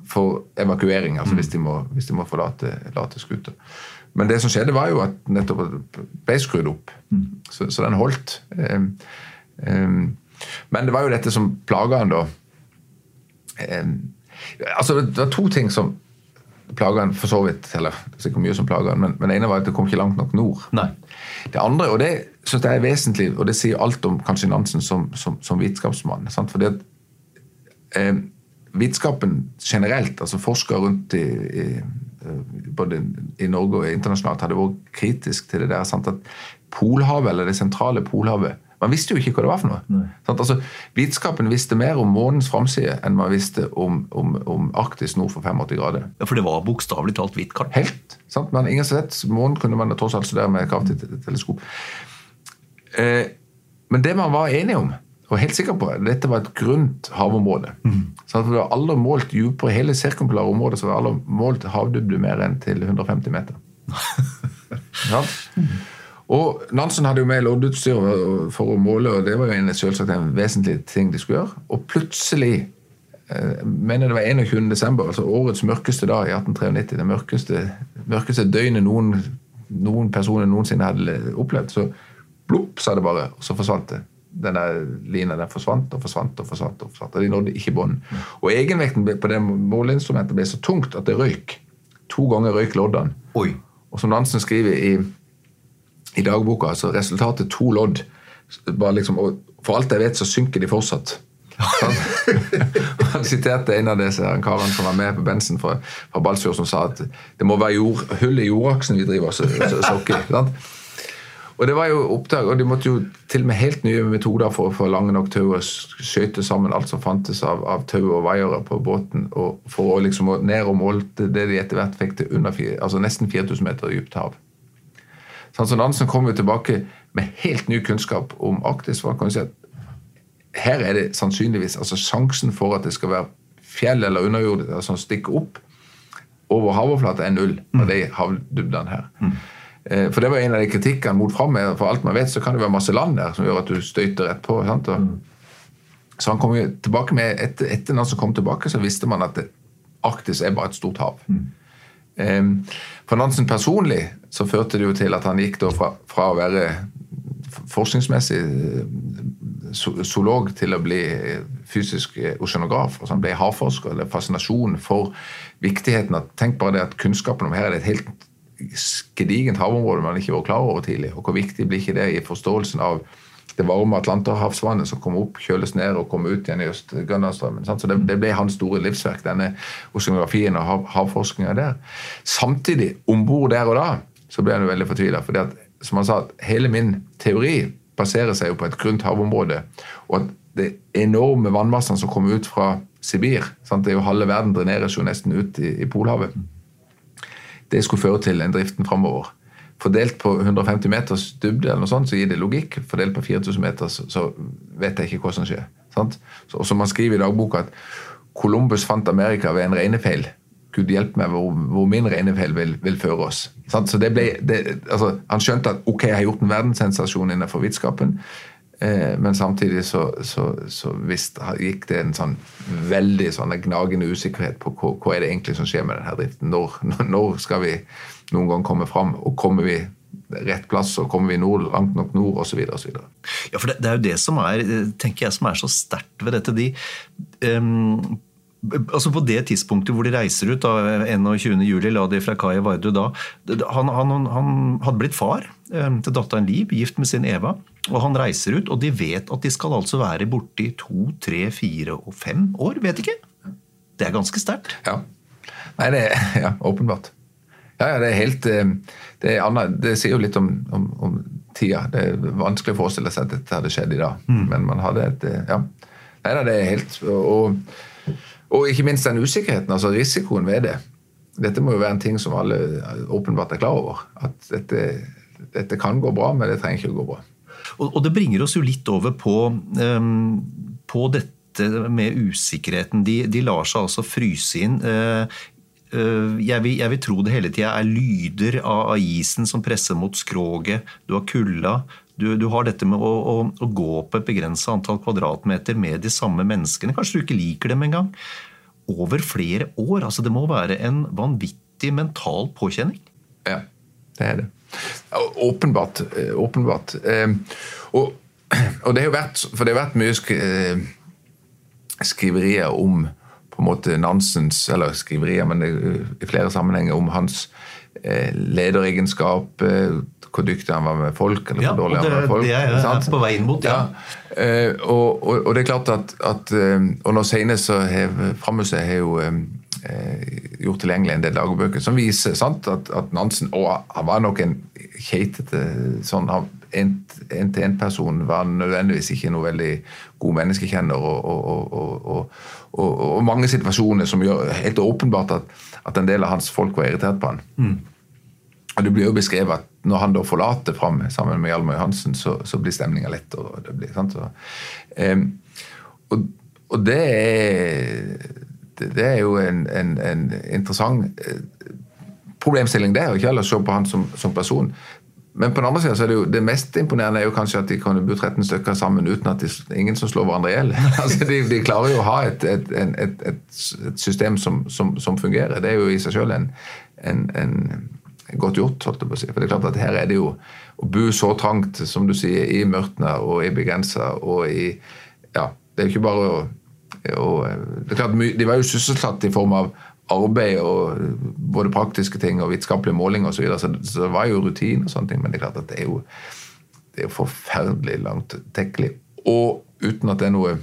[SPEAKER 3] for evakuering, altså mm. hvis de må, hvis de må forlate, forlate skuta. Men det som skjedde, var jo at nettopp ble skrudd opp. Mm. Så, så, den holdt. Um, um, men det var jo dette som plaga han da altså Det var to ting som plaga han for så vidt. Eller sikkert mye som plaga han, men, men det ene var at det kom ikke langt nok nord.
[SPEAKER 2] Nei.
[SPEAKER 3] Det andre, og det synes jeg er vesentlig, og det sier alt om kanskje Nansen som, som, som vitenskapsmann. Sant? Fordi at eh, vitenskapen generelt, altså forskere rundt i, i, både i Norge og internasjonalt, hadde vært kritisk til det der. Sant? At Polhavet, eller det sentrale Polhavet, Man visste jo ikke hva det var for noe. Sånn, Altså, Vitenskapen visste mer om månens framside enn man visste om, om, om Arktis nord for 85 grader.
[SPEAKER 2] Ja, For det var bokstavelig talt hvitt kart.
[SPEAKER 3] Helt. sant? Men ingen sett. Månen kunne man tross alt studere med kraftig teleskop. Eh, men det man var enige om, og helt sikker på, dette var et grunt havområde. Så det var aldri målt på hele sirkumpolare området, så det var aldri målt havdybde mer enn til 150 meter. Sant? Og Nansen hadde jo med loddutstyr for å måle, og det var jo en, selvsagt en vesentlig ting de skulle gjøre. Og plutselig eh, mener det var 21. desember, altså årets mørkeste dag i 1893, det mørkeste, mørkeste døgnet noen, noen personer noensinne hadde opplevd, så plopp, sa det bare, og så forsvant det. Den der lina den forsvant og forsvant og forsvant. Og forsvant, og de nådde ikke bånden. Og egenvekten på det måleinstrumentet ble så tungt at det røyk. To ganger røyk loddene. Og som Nansen skriver i, i dagboka, Altså resultatet to lodd. Liksom, og for alt jeg vet, så synker de fortsatt. Han, siterte en av disse karene som var med på bensen fra, fra Balsfjord, som sa at det må være jord, hull i jordaksen vi driver så så- sokker. Og det var jo oppdag, og de måtte jo til og med helt nye metoder for å få lange nok tau og skøyte sammen alt som fantes av, av tau og vaiere på båten, og for å liksom ned og målte det de etter hvert fikk til under, altså nesten 4000 meter dypt hav. Sånn Nansen kom jo tilbake med helt ny kunnskap om Arktis. han kan si at Her er det sannsynligvis altså sjansen for at det skal være fjell eller underjord som stikker opp over havoverflata, er null av de havdybdene her. Mm. For det var en av de kritikkene mot fram for alt man vet, så kan det være masse land der som gjør at du støyter rett på. Sant? Og, Så han kom jo tilbake med, etter, etter Nansen kom tilbake, så visste man at det, Arktis er bare et stort hav. Em, For Nansen personlig så førte det jo til at han gikk fra, fra å være forskningsmessig eh, zoolog til å bli eh, fysisk oseanograf. oceanograf. Altså han ble havforsker. eller fascinasjon for viktigheten av Tenk bare det at kunnskapen om her er det et helt gedigent havområde man ikke var klar over tidlig. Og hvor viktig blir ikke det i forståelsen av det varme Atlanterhavsvannet som kommer opp, kjøles ned og kommer ut igjen i Øst-Grønlandsstrømmen. Så det, det ble hans store livsverk, denne oceanografien og hav, havforskninga der. Samtidig, om bord der og da, så ble han jo veldig fortvila. For som han sa, hele min teori baserer seg jo på et grunt havområde. Og at det enorme vannmassene som kommer ut fra Sibir sant? det er jo Halve verden dreneres jo nesten ut i, i Polhavet det skulle føre til en driften framover. Fordelt på 150 meters dybde, eller noe sånt, så gir det logikk. Fordelt på 4000 meter, så, vet jeg ikke hva som skjer. Sant? Så, og som man skriver i dagboka, at Columbus fant Amerika ved en regnefeil. Gud hjelpe meg hvor, hvor min regnefeil vil, vil føre oss. Sant? Så det ble, det, altså, Han skjønte at ok, jeg har gjort en verdenssensasjon innenfor vitenskapen, eh, men samtidig så, så, så visst gikk det en sånn veldig sånn gnagende usikkerhet på hva, hva er det egentlig som skjer med denne driften. Når, når skal vi noen gang kommer fram, og kommer vi rett plass, og kommer vi nord, langt nok nord, osv.
[SPEAKER 2] Ja, for det, det er jo det som er, eh, tenker jeg, som er så sterkt ved dette. De, um, altså På det tidspunktet hvor de reiser ut, da, 21. juli, la de fra kai Vardø da han, han, han hadde blitt far um, til datteren Liv, gift med sin Eva. Og han reiser ut, og de vet at de skal altså være borte i to, tre, fire og fem år. Vet ikke. Det er ganske sterkt.
[SPEAKER 3] Ja. Nei, det er ja, åpenbart. Ja, ja, det er helt eh, Det, er annet, det sier jo litt om, om, om tida. Det er vanskelig å forestille seg at dette hadde skjedd i dag. Men man hadde et eh, Ja. Nei da, det er helt og, og ikke minst den usikkerheten, altså risikoen ved det. Dette må jo være en ting som alle åpenbart er klar over. At dette, dette kan gå bra, men det trenger ikke å gå bra.
[SPEAKER 2] Og, og det bringer oss jo litt over på, um, på dette med usikkerheten. De, de lar seg altså fryse inn. Eh, eh, jeg, vil, jeg vil tro det hele tida er lyder av, isen som presser mot skroget. Du har kulda. Du, du har dette med å, å, å gå på et begrensa antall kvadratmeter med de samme menneskene. Kanskje du ikke liker dem engang. Over flere år. altså Det må være en vanvittig mental påkjenning.
[SPEAKER 3] Ja, det er det. Åpenbart. eh, åpenbart. Eh, Og, og det har jo vært, for det har vært mye eh, skriverier om på en måte Nansens Eller skriverier, men i flere sammenhenger om hans eh, lederegenskap, eh, hvor dyktig han var med folk, eller
[SPEAKER 2] Ja,
[SPEAKER 3] hvor dårlig han var med folk.
[SPEAKER 2] det er
[SPEAKER 3] sant?
[SPEAKER 2] på vei inn mot, ja.
[SPEAKER 3] Eh, og, og, og det er klart at, at Og nå senest så har Framhuset har jo gjort tilgjengelig en del dagbøker som viser sant, at, at Nansen og han var nok en keitete sånn, han, en-til-en-person var nødvendigvis ikke noe veldig god menneskekjenner, og, og, og, og, mange situasjoner som gjør helt åpenbart at, at, en del av hans folk var irritert på han. Mm. Og Det blir jo beskrevet at når han da forlater Fram sammen med Hjalmar Johansen, så, så blir stemninga lett. Og det, blir, sant? Så, um, og, og, det er det, er jo en, en, en interessant eh, problemstilling, det, og ikke heller se på han som, som person. Men på den andre siden så er det jo det mest imponerende er jo kanskje at de kan bo 13 stykker sammen uten at er ingen som slår hverandre i hjel. altså de, de, klarer jo å ha et, et, et, et system som, som, som, fungerer. Det er jo i seg selv en, en, en godt gjort. holdt jeg på å si. For det er klart at her er det jo å bo så trangt, som du sier, i Mørtna og i Begrensa og i Ja, det er jo ikke bare å, og, det er klart, De var jo sysselsatt i form av arbeid og både praktiske ting og vitenskapelige målinger osv. Så, videre, så, det var jo rutine og sånne ting, men det er klart at det er jo, det er forferdelig langt tekkelig. Og uten at det er noe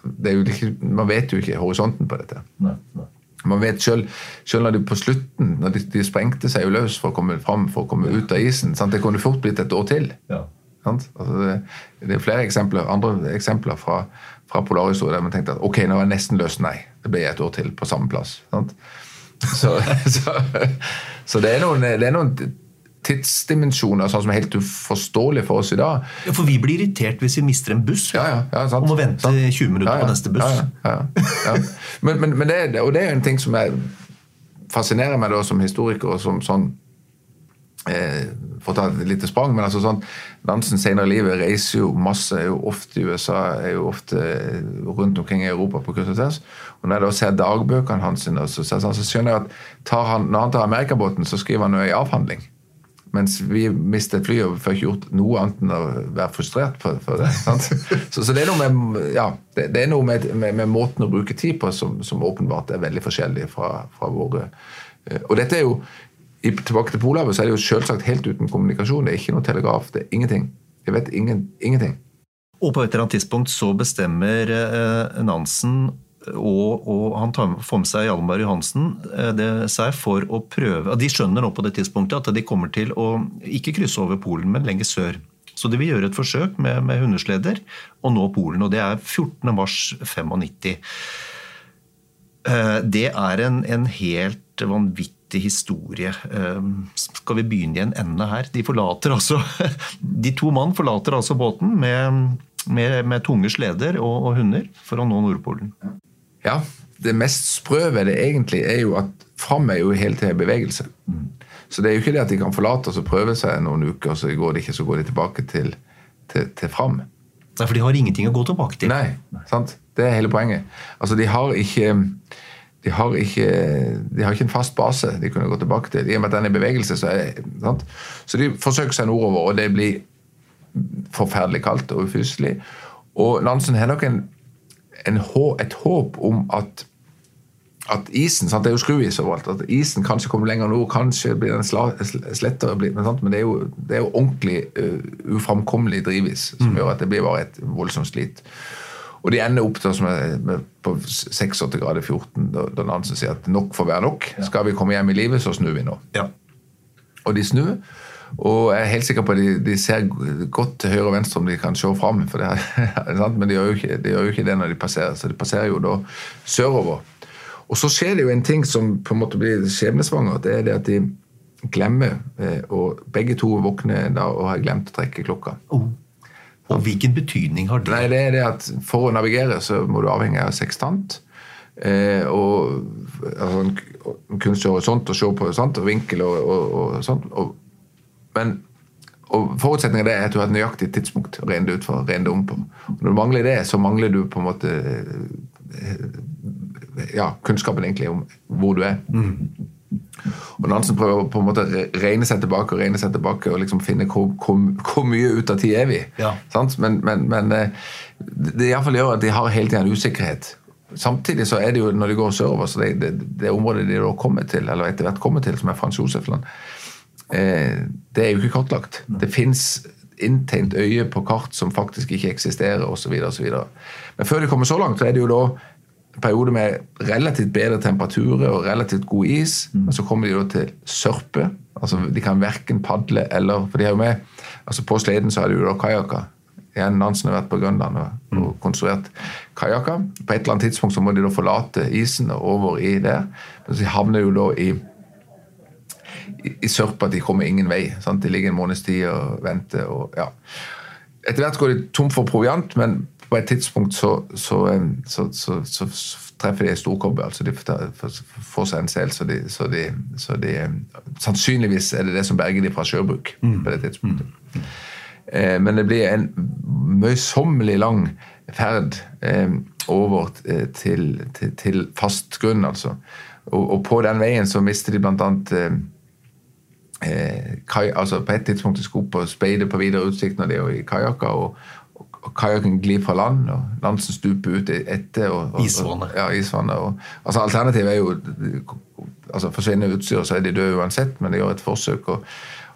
[SPEAKER 3] det er jo ikke, Man vet jo ikke horisonten på dette. Nei, nei. Man vet selv, selv når de på slutten når de, de, sprengte seg jo løs for å komme fram, for å komme ut av isen. Sant? Det kunne fort blitt et år til. Ja. Altså det, det, er flere eksempler, andre eksempler fra, fra polarhistorie der man tenkte at ok, nå er jeg nesten løst. Nei, det blir et år til på samme plass. Så, så, så, det, er noen, det er noen tidsdimensjoner sånn som er helt uforståelige for oss i dag.
[SPEAKER 2] Ja, For vi blir irritert hvis vi mister en buss ja, ja, ja, sant, og må vente sant. 20 minutter på neste buss.
[SPEAKER 3] Men, men, men det, og det er en ting som jeg fascinerer meg da som historiker og som sånn eh, For å ta et lite sprang, men altså sånn Nansen senere i livet reiser jo masse, er jo ofte i USA, er jo ofte rundt omkring i Europa på kryss og tvers. Og når jeg da ser dagbøkene hans, så, så, så, skjønner jeg at han, når han tar amerikabåten, så skriver han jo i avhandling. Mens vi mistet flyet og får ikke gjort noe annet enn å være frustrert for, for det. Så, så, det er noe med, ja, det, det er noe med, med, med, måten å bruke tid på som, som åpenbart er veldig forskjellig fra, fra våre eh, Og dette er jo tilbake til Polhavet så er det jo selvsagt helt uten kommunikasjon. Det er ikke noe telegraf. det er ingenting. Jeg vet ingen, ingenting.
[SPEAKER 2] Og på et eller annet tidspunkt så bestemmer eh, Nansen og, og, han tar, får med seg Hjalmar Johansen eh, det, seg for å prøve De skjønner nå på det tidspunktet at de kommer til å ikke krysse over Polen, men lenger sør. Så de vil gjøre et forsøk med, med hundesleder og nå Polen. Og det er 14.3.95. Eh, det er en, en helt vanvittig vanvittig historie. Ehm, skal vi begynne i en ende her? De forlater altså De to mann forlater altså båten med, med, med tunge sleder og, og, hunder for å nå Nordpolen.
[SPEAKER 3] Ja, det mest sprø ved det egentlig er jo at Fram er jo hele tida i bevegelse. Mm. Så det er jo ikke det at de kan forlate oss og prøve seg noen uker, og så går de ikke, så går de tilbake til, til, til Fram.
[SPEAKER 2] Nei, for de har ingenting å gå tilbake til.
[SPEAKER 3] Nei, sant? Det er hele poenget. Altså, de har ikke de har, ikke, de har ikke en fast base de kunne gå tilbake til. I og med at den er i bevegelse, så, er, sant? så de forsøker seg nordover, og det blir forferdelig kaldt og ufyselig. Og Nansen har nok en, en, et håp om at, at isen sant? Det er jo skruis overalt. At isen kanskje kommer lenger nord, kanskje blir den slettere. Men, men det, er jo, det er jo ordentlig uh, uframkommelig drivis som mm. gjør at det blir bare et voldsomt slit. Og de ender opp til, med, på 86 grader 14, da, Nansen sier at nok får være nok. Ja. Skal vi komme hjem i livet, så snur vi nå. Ja. Og de snur. Og jeg er helt sikker på at de, de, ser godt til høyre og venstre om de kan se fram. For det er, men de gjør, ikke, de gjør, jo ikke, det når de passerer. Så de passerer jo da sørover. Og så skjer det jo en ting som på en måte blir skjebnesvanger. Det er det at de glemmer, eh, og begge to våkner da og har glemt å trekke klokka.
[SPEAKER 2] Oh. Og hvilken betydning har det?
[SPEAKER 3] Nei, det er det at For å navigere så må du avhenge av sekstant. Eh, og altså, en kunstig horisont og se på sant, og vinkel og, og, og sånt. Og, men og Forutsetningen er at du har et nøyaktig tidspunkt å regne det ut for, regne det om på. Og når du mangler det, så mangler du på en måte eh, ja, kunnskapen egentlig om hvor du er. Mm. Og Nansen prøver på en måte å regne seg tilbake og regne seg tilbake og liksom finne hvor, hvor, hvor mye ut av tid er vi. Ja. Men, men, men, eh, det i fall gjør at de har hele tiden usikkerhet. Samtidig så er det jo når de går sørover, så det, det, det området de da kommer til, eller etter hvert kommer til, som er Frans Josefland, eh, det er jo ikke kartlagt. Det fins inntegnet øye på kart som faktisk ikke eksisterer, osv. Men før de kommer så langt, så er det jo da periode med relativt bedre temperaturer og relativt god is. Mm. Men så kommer de da til sørpe. altså De kan verken padle eller For de har jo med altså På sleden så har de jo da kajakker. Igjen, Nansen har vært på Grønland og, mm. og konstruert kajakker. På et eller annet tidspunkt så må de da forlate isen og over i der. Men så havner jo da i, i, i sørpe at de kommer ingen vei. Sant? De ligger en måneds tid og venter. og ja. Etter hvert går de tom for proviant, men på et tidspunkt så, så, så, så treffer de ei storkobbe. Altså de får seg en sel, så, de, de, så de, Sannsynligvis er det det som berger de fra sjøbruk mm. på det tidspunktet. Mm. Eh, men det blir en møysommelig lang ferd eh, over eh, til, til, til, fast grunn, altså. Og, og, på den veien så mister de blant annet eh, kaj, altså På et tidspunkt de skulle opp og speide på videre utsikt når de er i kajakker. og, kajakken glir fra land, og Nansen stuper ut etter. Og, og,
[SPEAKER 2] isvannet.
[SPEAKER 3] Ja, isvannet. Og, altså Alternativet er jo altså Forsvinner utstyret, så er de døde uansett, men de gjør et forsøk. og,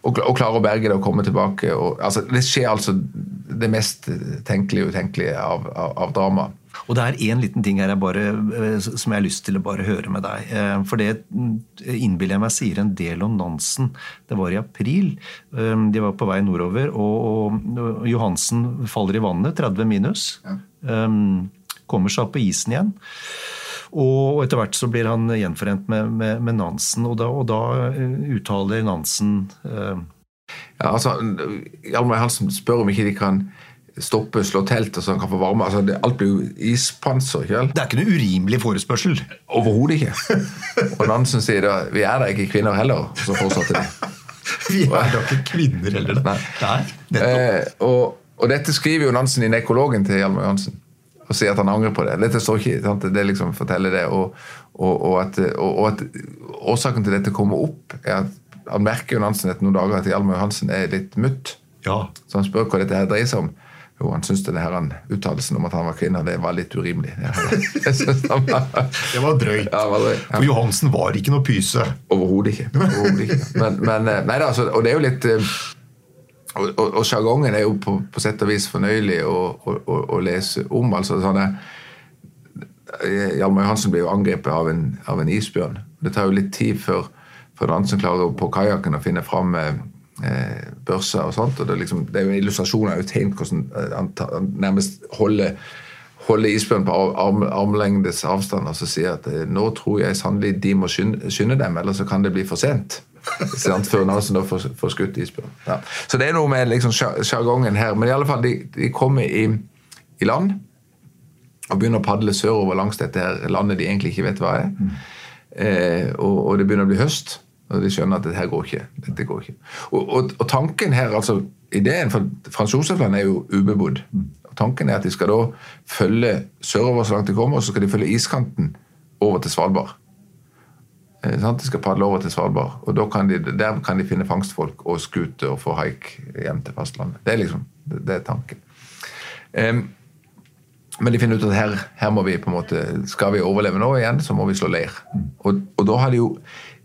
[SPEAKER 3] og, og klarer å berge det og komme tilbake. Og, altså, det skjer altså det mest tenkelige og utenkelige av, av, av drama.
[SPEAKER 2] Og det er én liten ting her jeg bare, eh, som jeg har lyst til å bare høre med deg. Eh, for det innbiller jeg meg sier en del om Nansen. Det var i april. Eh, de var på vei nordover, og Johansen faller i vannet, 30 minus. Ja. Kommer seg opp på isen igjen. Og etter hvert så blir han gjenforent med, med, med Nansen, og da, og da, uttaler Nansen uh...
[SPEAKER 3] ja, altså, Hjalmar Hansen spør om ikke de kan stoppe, slå telt, og så han kan få varme. Altså, det, alt blir jo ispanser. ikke
[SPEAKER 2] Det er ikke noe urimelig forespørsel?
[SPEAKER 3] Overhodet ikke. og Nansen sier da vi er da ikke kvinner heller. Så fortsatte de.
[SPEAKER 2] vi er da ikke kvinner heller. Nei.
[SPEAKER 3] Nei eh, og, og, dette skriver jo Nansen i nekologen til Hjalmar Johansen. Og sier at han angrer på det. Dette står ikke, sant? Det liksom forteller det. Og, og, at, og, at, årsaken til dette kommer opp, er at han merker jo Nansen etter noen dager at Hjalmar Johansen er litt mutt.
[SPEAKER 2] Ja.
[SPEAKER 3] Så han spør hva dette her dreier seg om. Jo, han syntes denne uttalelsen om at han var kvinne, det var litt urimelig.
[SPEAKER 2] det var drøyt. Ja, var drøyt. Ja. For Johansen var ikke noe pyse.
[SPEAKER 3] Overhodet ikke. Overhodet ikke. Men, men, nei da, så, og det er jo litt eh, Og sjargongen er jo på, på, sett og vis fornøyelig å, å, å, å lese om. altså sånne eh, Hjalmar Johansen blir jo angrepet av en, av en isbjørn. Det tar jo litt tid før, før klarer klarer på kajakken å finne fram eh, børser og sånt. og Det er, liksom, det er jo en illustrasjon av tegn hvordan han, han nærmest holder, holder isbjørn på arm, armlengdes avstand og så sier at eh, nå tror jeg sannelig de må skynde, skynde dem, eller så kan det bli for sent. Før Nansen da får, får skutt isbjørn. Ja. Så det er noe med liksom sjargongen her. Men i alle fall, de, de kommer i, i, land og begynner å padle sørover langs dette her landet de egentlig ikke vet hva er. Mm. Eh, og, og, det begynner å bli høst. Og de skjønner at dette går ikke. Dette går ikke. Og, og, og tanken her, altså Ideen for Frans Josefland er jo ubebodd. Tanken er at de skal da følge sørover så langt de kommer, og så skal de følge iskanten over til Svalbard. Eh, de skal padle over til Svalbard, og kan de, der kan de finne fangstfolk og skute og få haik hjem til fastlandet. Det er liksom det, er tanken. Um, men de finner ut at her, her, må vi på en måte, skal vi overleve nå igjen, så må vi slå leir. Og, og da har de jo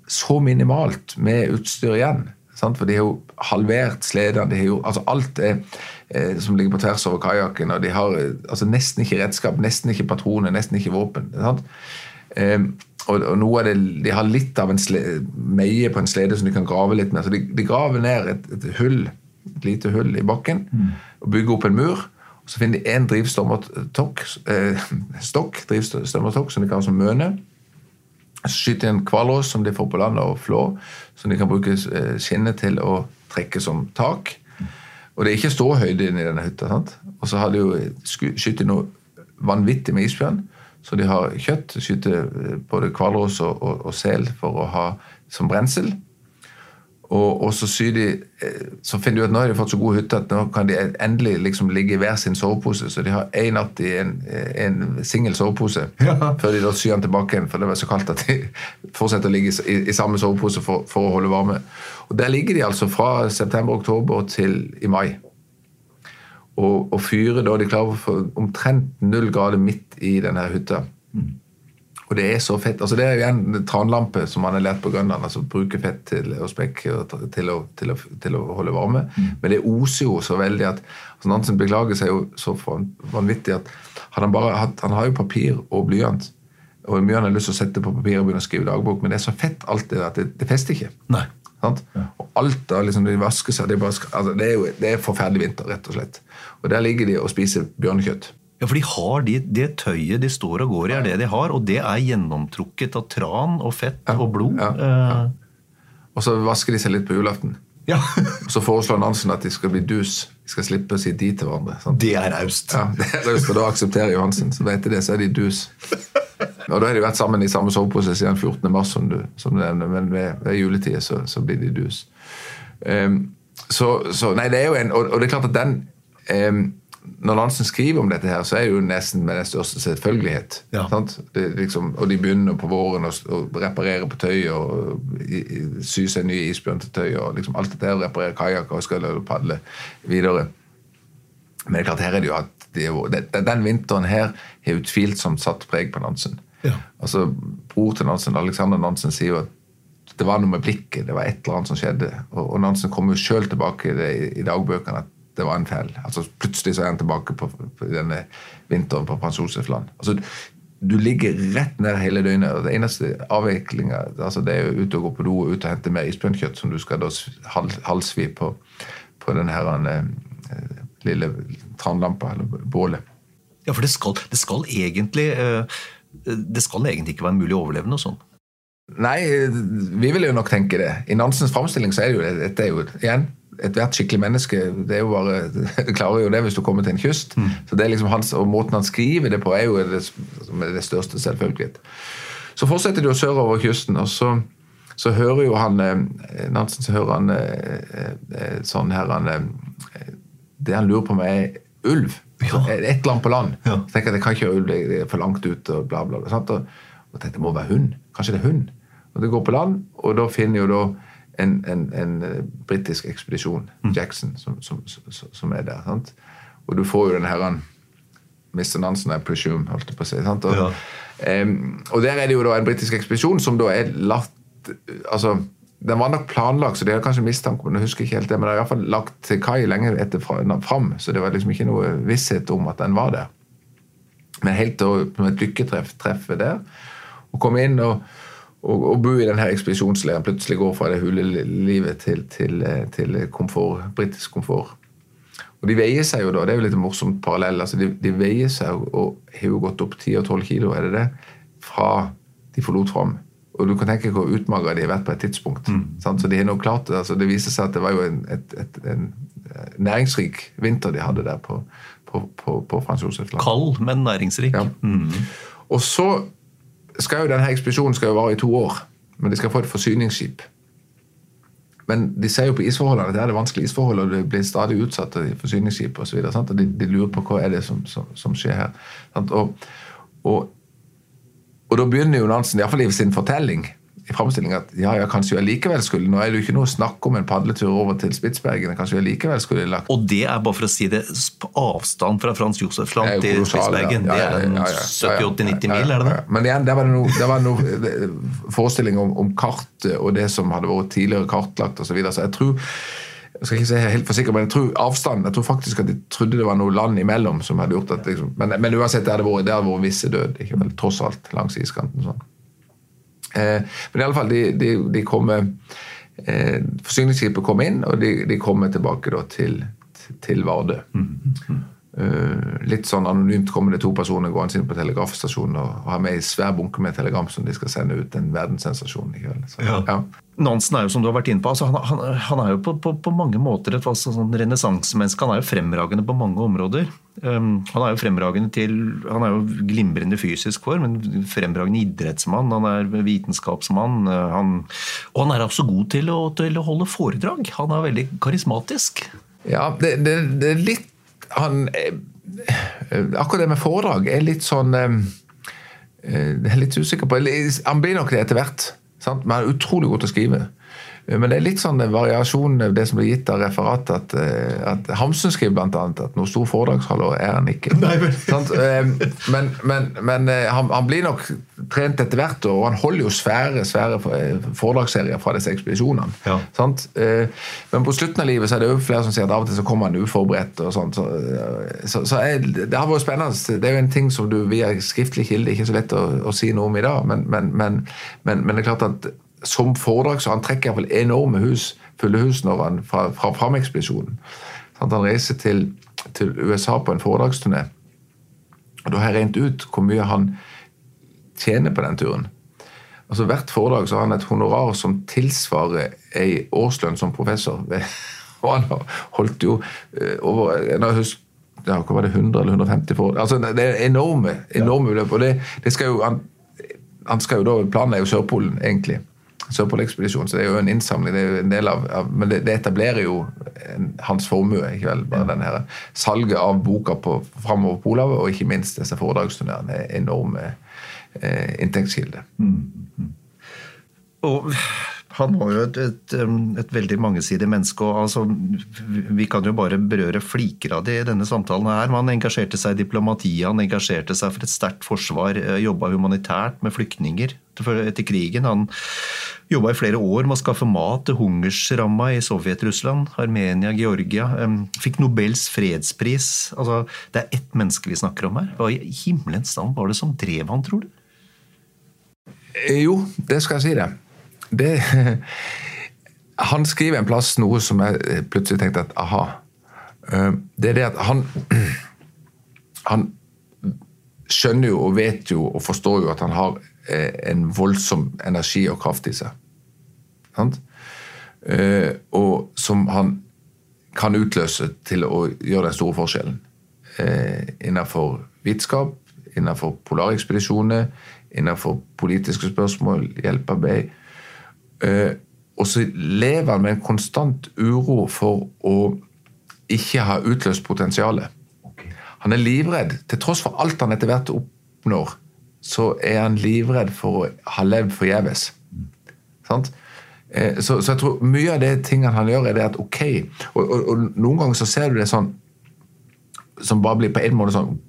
[SPEAKER 3] så minimalt med utstyr igjen. Sant? For de har jo halvert sledene. altså alt er, eh, som ligger på tvers over kajakken. Og de har eh, altså nesten ikke redskap, nesten ikke patroner, nesten ikke våpen. Eh, og, og, det, De har litt av en slede, meie på en slede som de kan grave litt med. Så de, de graver ned et, et, hull, et lite hull i bakken mm. og bygger opp en mur. og Så finner de én drivstokk eh, stokk, drivstømmertokk som de kaller som møne. Så skyter de en hvalross som de får på land og flå, som de kan bruke eh, skinnet til å trekke som tak. Og det er ikke ståhøyde i denne hytta. sant? Og så har de jo skutt noe vanvittig med isbjørn. Så de har kjøtt, skyter eh, både hvalross og, og, og, sel for å ha som brensel. Og, og så, de, eh, så, finner de ut at nå har de fått så god hytte at nå kan de endelig liksom ligge i hver sin sovepose. Så de har én natt i en, en singel sovepose ja. før de da syr den tilbake igjen. For det var så kaldt at de fortsetter å ligge i, i samme sovepose for, for, å holde varme. Og Der ligger de altså fra september-oktober til i mai. Og, og fyrer da de klarer å få omtrent null grader midt i denne hytta. Mm. Og det er så fett. altså Det er jo en tranlampe som man har lært på Grønland. altså Bruke fett til, og spekk til å, til, til å, holde varme. Mm. Men det oser jo så veldig at altså Nansen beklager seg jo så vanvittig at han, bare han har jo papir og blyant. Og mye han har lyst til å sette på papir og begynne å skrive dagbok, men det er så fett alt det at det, det fester ikke.
[SPEAKER 2] Nei.
[SPEAKER 3] Sant? Og alt da, liksom, de vasker seg, det er, bare, altså, det er jo det er forferdelig vinter, rett og slett. Og der ligger de og spiser bjørnekjøtt.
[SPEAKER 2] Ja, for de har de, det tøyet de står og går i, er det de har, og det er gjennomtrukket av tran og fett og blod.
[SPEAKER 3] ja,
[SPEAKER 2] ja.
[SPEAKER 3] Og så vasker de seg litt på julaften.
[SPEAKER 2] ja.
[SPEAKER 3] Og så foreslår Nansen at de skal bli dus. De skal slippe å si de til hverandre. Sant?
[SPEAKER 2] Det er raust.
[SPEAKER 3] Ja, det er raust, og da aksepterer Johansen. Så vet de det, så er de dus. Og da har de vært sammen i samme sovepose siden 14. mars, som du, som du nevner, men ved, ved juletid så, så blir de dus. Um, så, så Nei, det er jo en Og, og det er klart at den um, Når Nansen skriver om dette her, så er det jo nesten med den største selvfølgelighet.
[SPEAKER 2] Ja.
[SPEAKER 3] Det, liksom, og de begynner på våren å, reparere på tøy og sy seg nye isbjørn til tøy og liksom alt dette her, reparere kajakker og skal padle videre. Men det er klart, her er det jo at det det, den vinteren her har utvilsomt satt preg på Nansen.
[SPEAKER 2] Ja.
[SPEAKER 3] Altså, Bror til Nansen, Alexander Nansen, sier jo at det var noe med blikket, det var et eller annet som skjedde. Og, og Nansen kommer jo sjøl tilbake i, det, i dagbøkene at det var en feil. Altså, plutselig så er han tilbake på, på denne vinteren på Prins Josef Land. Altså, du ligger rett ned hele døgnet. og Det eneste avviklinga altså, det er jo ut og gå på do og ut og hente mer isbjørnkjøtt som du skal da halsvi på, på den her eh, lille tranlampa, eller bålet.
[SPEAKER 2] Ja, for det skal, det skal egentlig eh, det skal egentlig ikke være mulig å overleve noe sånt.
[SPEAKER 3] Nei, vi vil jo nok tenke det. I Nansens framstilling så er det jo dette er jo igjen ethvert skikkelig menneske det er jo bare, det klarer jo det hvis du kommer til en kyst. Så det er liksom hans, Og måten han skriver det på, er jo det, det største selvfølgelighet. Så fortsetter de jo sørover kysten, og så, så hører jo han eh, Nansen så hører han eh, sånn her han, Det han lurer på meg er ulv.
[SPEAKER 2] Ja.
[SPEAKER 3] Et eller annet på land.
[SPEAKER 2] Ja.
[SPEAKER 3] Så tenker jeg det kan ikke være ulv, det er for langt ut. og bla bla. sant? Og, og tenkte det må være hund. Kanskje det er hund. Og det går på land, og da finner jo da en, en, en eh, britisk ekspedisjon, Jackson, som, som, som, er der. sant? Og du får jo den her Mr. Nansen, I presume, holdt jeg på å si. sant? Og,
[SPEAKER 2] Ja.
[SPEAKER 3] um, og der er det jo da en britisk ekspedisjon som da er latt altså, Den var nok planlagt, så de hadde kanskje mistanke om jeg husker ikke helt det, men det er i hvert fall lagt til kai lenge etter fram, så det var liksom ikke noe visshet om at den var der. Men helt til et lykketreff treffer der, og komme inn og, og, og bo i denne ekspedisjonsleiren. Plutselig går fra det hulelivet til, til, til komfort, britisk komfort. Og de veier seg jo da, det er jo litt morsomt parallell, altså de, de veier seg og har jo gått opp 10-12 kilo, er det det, fra de forlot fram. Og du kan tenke hvor utmagra de har vært på et tidspunkt. Sant? Så de har nok klart altså Det viser seg at det var jo en, et, et, en næringsrik vinter de hadde der på, på, på, på Frans Josef Land.
[SPEAKER 2] Kald, men næringsrik.
[SPEAKER 3] Ja. Og så skal jo denne ekspedisjonen skal jo vare i to år, men de skal få et forsyningsskip. Men de ser jo på isforholdene at det er det vanskelige isforhold, og det blir stadig utsatt av forsyningsskip osv. Og, og de, de lurer på hva er det som, som, som skjer her. Sant? Og, og, og da begynner jo Nansen, iallfall i sin fortelling, i framstillinga at ja, ja, kanskje vi allikevel skulle Nå er det jo ikke noe snakk om en padletur over til Spitsbergen. Kanskje jeg likevel skulle lagt
[SPEAKER 2] Og det er bare for å si det, avstand fra Frans
[SPEAKER 3] Josef er
[SPEAKER 2] land til Spitsbergen.
[SPEAKER 3] ja. Ja,
[SPEAKER 2] Det
[SPEAKER 3] ja,
[SPEAKER 2] er
[SPEAKER 3] ja, ja,
[SPEAKER 2] 70-80-90
[SPEAKER 3] ja, ja,
[SPEAKER 2] mil, er det det?
[SPEAKER 3] Men igjen, der var det noe, der var noe eh, forestilling om, om kartet og det som hadde vært tidligere kartlagt osv. Så, videre. så jeg tror jeg skal ikke si helt for sikker, men jeg tror avstanden, jeg tror faktisk at de trodde det var noe land imellom som hadde gjort at liksom, men, men uansett, det hadde vært, det hadde vært visse død, ikke vel, tross alt, langs iskanten. sånn. Eh, men i alle fall, de, de, de kommer eh, Forsyningsskipet kom inn, og de, de kommer tilbake da til, til Vardø. Eh, litt sånn anonymt kommer det to personer gående inn på telegrafstasjonen og, og har med en svær bunke med telegram som de skal sende ut. En verdenssensasjon i kveld. Så,
[SPEAKER 2] Ja.
[SPEAKER 3] ja.
[SPEAKER 2] Nansen er jo, som du har vært inne på, altså han, han, han er jo på, på, på mange måter et altså, sånn renessansemenneske. Han er jo fremragende på mange områder. Um, han er jo fremragende til Han er jo glimrende fysisk for, men fremragende idrettsmann. Han er vitenskapsmann. uh, Han, og han er også god til å, til å holde foredrag. Han er veldig karismatisk.
[SPEAKER 3] Ja, det, det, det er litt han, eh, Akkurat det med foredrag er litt sånn eh, eh, Jeg litt usikker på Han blir nok det etter hvert. Sant? Men han er utrolig god til å skrive. Men det er litt sånn variasjon det som blir gitt av referatet, at, eh, at Hamsun skriver bl.a. at noe stor foredragsholder er han ikke.
[SPEAKER 2] Nei, men...
[SPEAKER 3] Eh, men, men, men han, han, blir nok trent etter hvert, og han holder jo svære svære foredragsserier fra disse ekspedisjonene. Ja. Men på slutten av livet så er det jo flere som sier at av og til så kommer han uforberedt. og sånt, så, så, så er, Det har vært spennende. Det er jo en ting som du via skriftlig kilde ikke er så lett å, å si noe om i dag, men, men, men det er klart at som foredrag så han trekker iallfall enorme hus, fulle hus når han, fra, fra Fram-ekspedisjonen. Han reiser til, til, USA på en foredragsturné. Og Da har jeg regnet ut hvor mye han tjener på den turen. Altså Hvert foredrag så har han et honorar som tilsvarer ei årslønn som professor. Og han har holdt jo eh, over jeg husker, ja, hva var det, 100 eller 150 foredrag. Altså, det er enorme enorme beløp. og det, det skal jo, han, han skal jo da, Planen er jo Sørpolen, egentlig. Sørpolekspedisjon, så det er jo en innsamling. det er jo en del av, av Men det, det, etablerer jo en, hans formue. ikke vel, bare ja. denne Salget av boka på, framover Polhavet, og ikke minst disse foredragsturneene er enorme eh, inntektskilder. Mm. Mm.
[SPEAKER 2] Og han var jo et, et, et veldig mangesidig menneske. og altså, Vi kan jo bare berøre fliker av det i denne samtalen. her. Han engasjerte seg i diplomatiet, han engasjerte seg for et sterkt forsvar, eh, jobba humanitært med flyktninger etter krigen. Han jobba i flere år med å skaffe mat til hungersramma i Sovjet-Russland, Armenia, Georgia. Fikk Nobels fredspris. Altså, det er ett menneske vi snakker om her. Hva i himmelens navn var det som drev han, tror du?
[SPEAKER 3] Eh, jo, det skal jeg si det det, Han skriver en plass noe som jeg plutselig tenkte at aha. Eh, det er det at han Han skjønner jo og vet jo og forstår jo at han har eh, en voldsom energi og kraft i seg. Sant? og som han kan utløse til å gjøre den store forskjellen. Innenfor vitenskap, innenfor polarekspedisjoner, innenfor politiske spørsmål, hjelpearbeid Eh, og så lever han med en konstant uro for å ikke ha utløst potensialet. Han er livredd. Til tross for alt han etter hvert oppnår, så er han livredd for å ha levd forgjeves. Eh, så, så, jeg tror mye av det tingene han gjør, er det at ok og, og, og, noen ganger så ser du det sånn som bare blir på en måte sånn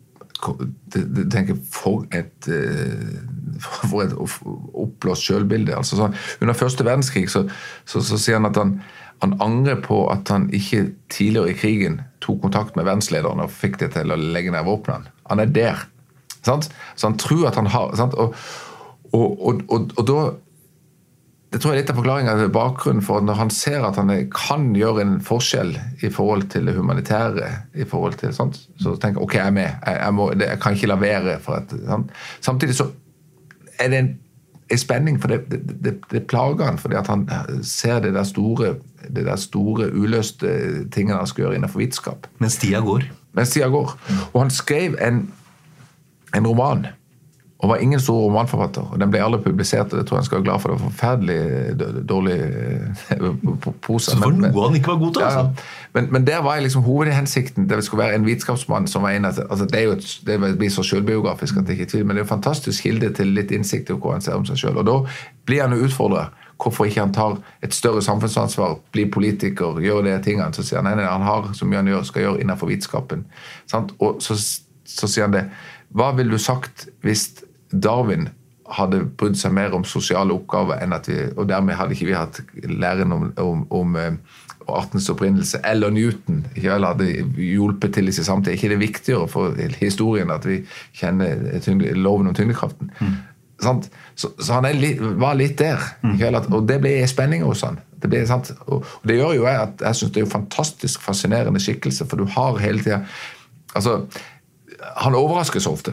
[SPEAKER 3] du tenker For et eh, for et oppblåst sjølbilde. Altså, under første verdenskrig så, så, så, sier han at han, han angrer på at han ikke tidligere i krigen tok kontakt med verdenslederen og fikk det til å legge ned våpnene. Han er der. Sant? Så han tror at han har og, og, og, og, da det tror jeg er litt av forklaringa bakgrunnen for at når han ser at han kan gjøre en forskjell i forhold til det humanitære, i forhold til, sant? så tenker han ok, jeg er med. Jeg, jeg, må, jeg kan ikke la være. Samtidig så er det en, en spenning, for det, det, det, det, plager han fordi at han ser det der store, det der store uløste tingene han skal gjøre innenfor vitenskap.
[SPEAKER 2] Mens tida går.
[SPEAKER 3] Mens tida går. Og han skrev en, en roman og var ingen stor romanforfatter. og Den ble aldri publisert. og det tror jeg han skal være glad for. Det var forferdelig dårlig eh, pose.
[SPEAKER 2] Så var noe han ikke var god til, altså? Ja,
[SPEAKER 3] men, men, der var jeg liksom hovedhensikten. Det skulle være en vitenskapsmann som var inne altså Det er jo et, det blir så selvbiografisk at det ikke er tvil, men det er en fantastisk kilde til litt innsikt i hvor han ser om seg sjøl. Og da blir han jo utfordra. Hvorfor ikke han tar et større samfunnsansvar, blir politiker, gjør de tingene. Så sier han nei, nei, han har så mye han gjør, skal gjøre innenfor vitenskapen. Og så, så sier han det. Hva ville du sagt hvis Darwin hadde brydd seg mer om sosiale oppgaver enn at vi, og dermed hadde ikke vi hatt læren om, om, om uh, artens opprinnelse. Eller Newton ikke vel, hadde hjulpet til disse samtidig. ikke det viktigere for historien at vi kjenner loven om tyngdekraften? Mm. Så, så, han litt, var litt der. Mm. Vel, og det ble spenning hos han. Det, ble, og, og det gjør jo jeg at jeg syns det er en fantastisk fascinerende skikkelse, for du har hele tida Altså, han overrasker så ofte.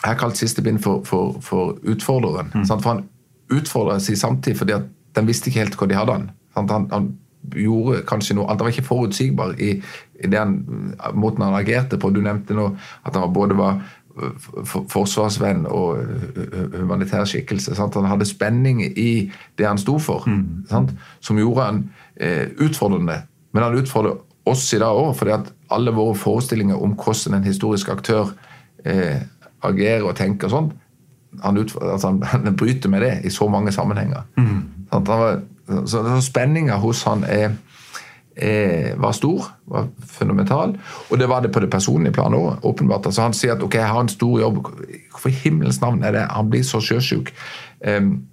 [SPEAKER 3] Jeg har kalt siste bind for, for, for utfordreren. Mm. For han utfordra sin samtid fordi at den visste ikke helt hvor de hadde han. Han, han gjorde kanskje noe Han var ikke forutsigbar i, i den måten han agerte på. Du nevnte nå at han både var forsvarsvenn og humanitær skikkelse. Sant? Han hadde spenning i det han sto for, mm. som gjorde han eh, utfordrende. Men han utfordrer oss i dag òg, fordi at alle våre forestillinger om hvordan en historisk aktør eh, agerer og tenker og sånn, han, altså han, bryter med det i så mange sammenhenger. Mm. Han var, Så, så spenninga hos han er, er, var stor, var fundamental. Og det var det på det personlige planet òg, åpenbart. Altså, han sier at ok, jeg har en stor jobb. Hvorfor i himmelens navn er det Han blir så sjøsjuk. Um,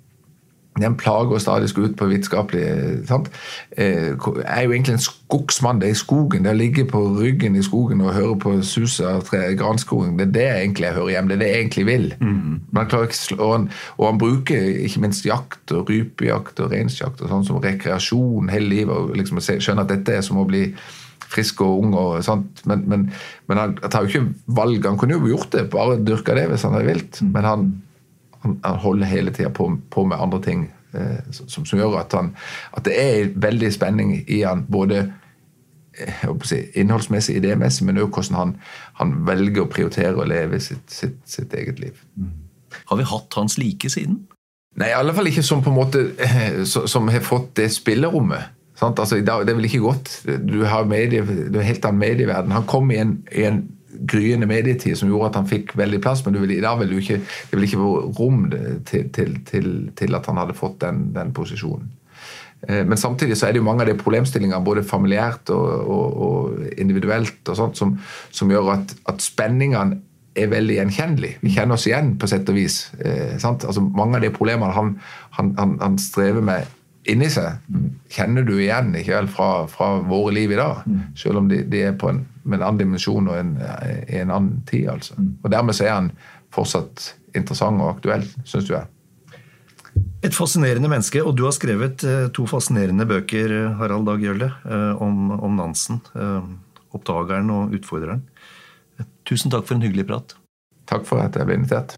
[SPEAKER 3] det plager oss stadig ut på vitenskapelig sant? Eh, Jeg er jo egentlig en skogsmann. Det er i skogen. Det å ligge på ryggen i skogen og høre på suset av tre- granskogen, det er det jeg egentlig jeg hører hjem. Det er det jeg egentlig vil. Han ikke, og, han, og han bruker ikke minst jakt og rypejakt og reinsjakt og sånn som rekreasjon hele livet. og liksom Skjønner at dette er som å bli frisk og ung. og sånt, Men, men, men han tar jo ikke valg. Han kunne jo gjort det, bare dyrka det hvis han hadde vilt. Men han, han, han holder hele tida på, på med andre ting eh, som, som gjør at, han, at det er veldig spenning i han, både eh, si, innholdsmessig, idémessig, men òg hvordan han, han velger å prioritere å leve sitt, sitt, sitt eget liv.
[SPEAKER 2] Har vi hatt hans like siden?
[SPEAKER 3] Nei, i alle fall ikke som på en måte eh, som har fått det spillerommet. Sant? Altså, det er vel ikke godt. Du har medie, du har helt annen medieverden. Han kom i en, i en gryende medietid som gjorde at han fikk veldig plass, men du vil, i dag vil du ikke, det vil ikke være rom til, til, til, til at han hadde fått den, den posisjonen. Eh, Men samtidig så er det jo mange av de problemstillingene både familiært og, og, og individuelt, og sånt, som, som gjør at, at spenningene er veldig gjenkjennelige. Vi kjenner oss igjen, på sett og vis. Eh, sant? Altså, mange av de problemene han, han, han, han strever med inni seg, kjenner du igjen ikke vel, fra, fra våre liv i dag. Selv om de, de er på en, med en annen dimensjon og en, i en annen tid. altså. Og Dermed så er han fortsatt interessant og aktuell, syns du jeg.
[SPEAKER 2] Et fascinerende menneske, og du har skrevet eh, to fascinerende bøker, Harald Dag Gjølle, eh, om, om Nansen. eh, 'Oppdageren' og 'Utfordreren'. Eh, Tusen takk for en hyggelig prat.
[SPEAKER 3] Takk for at jeg ble invitert.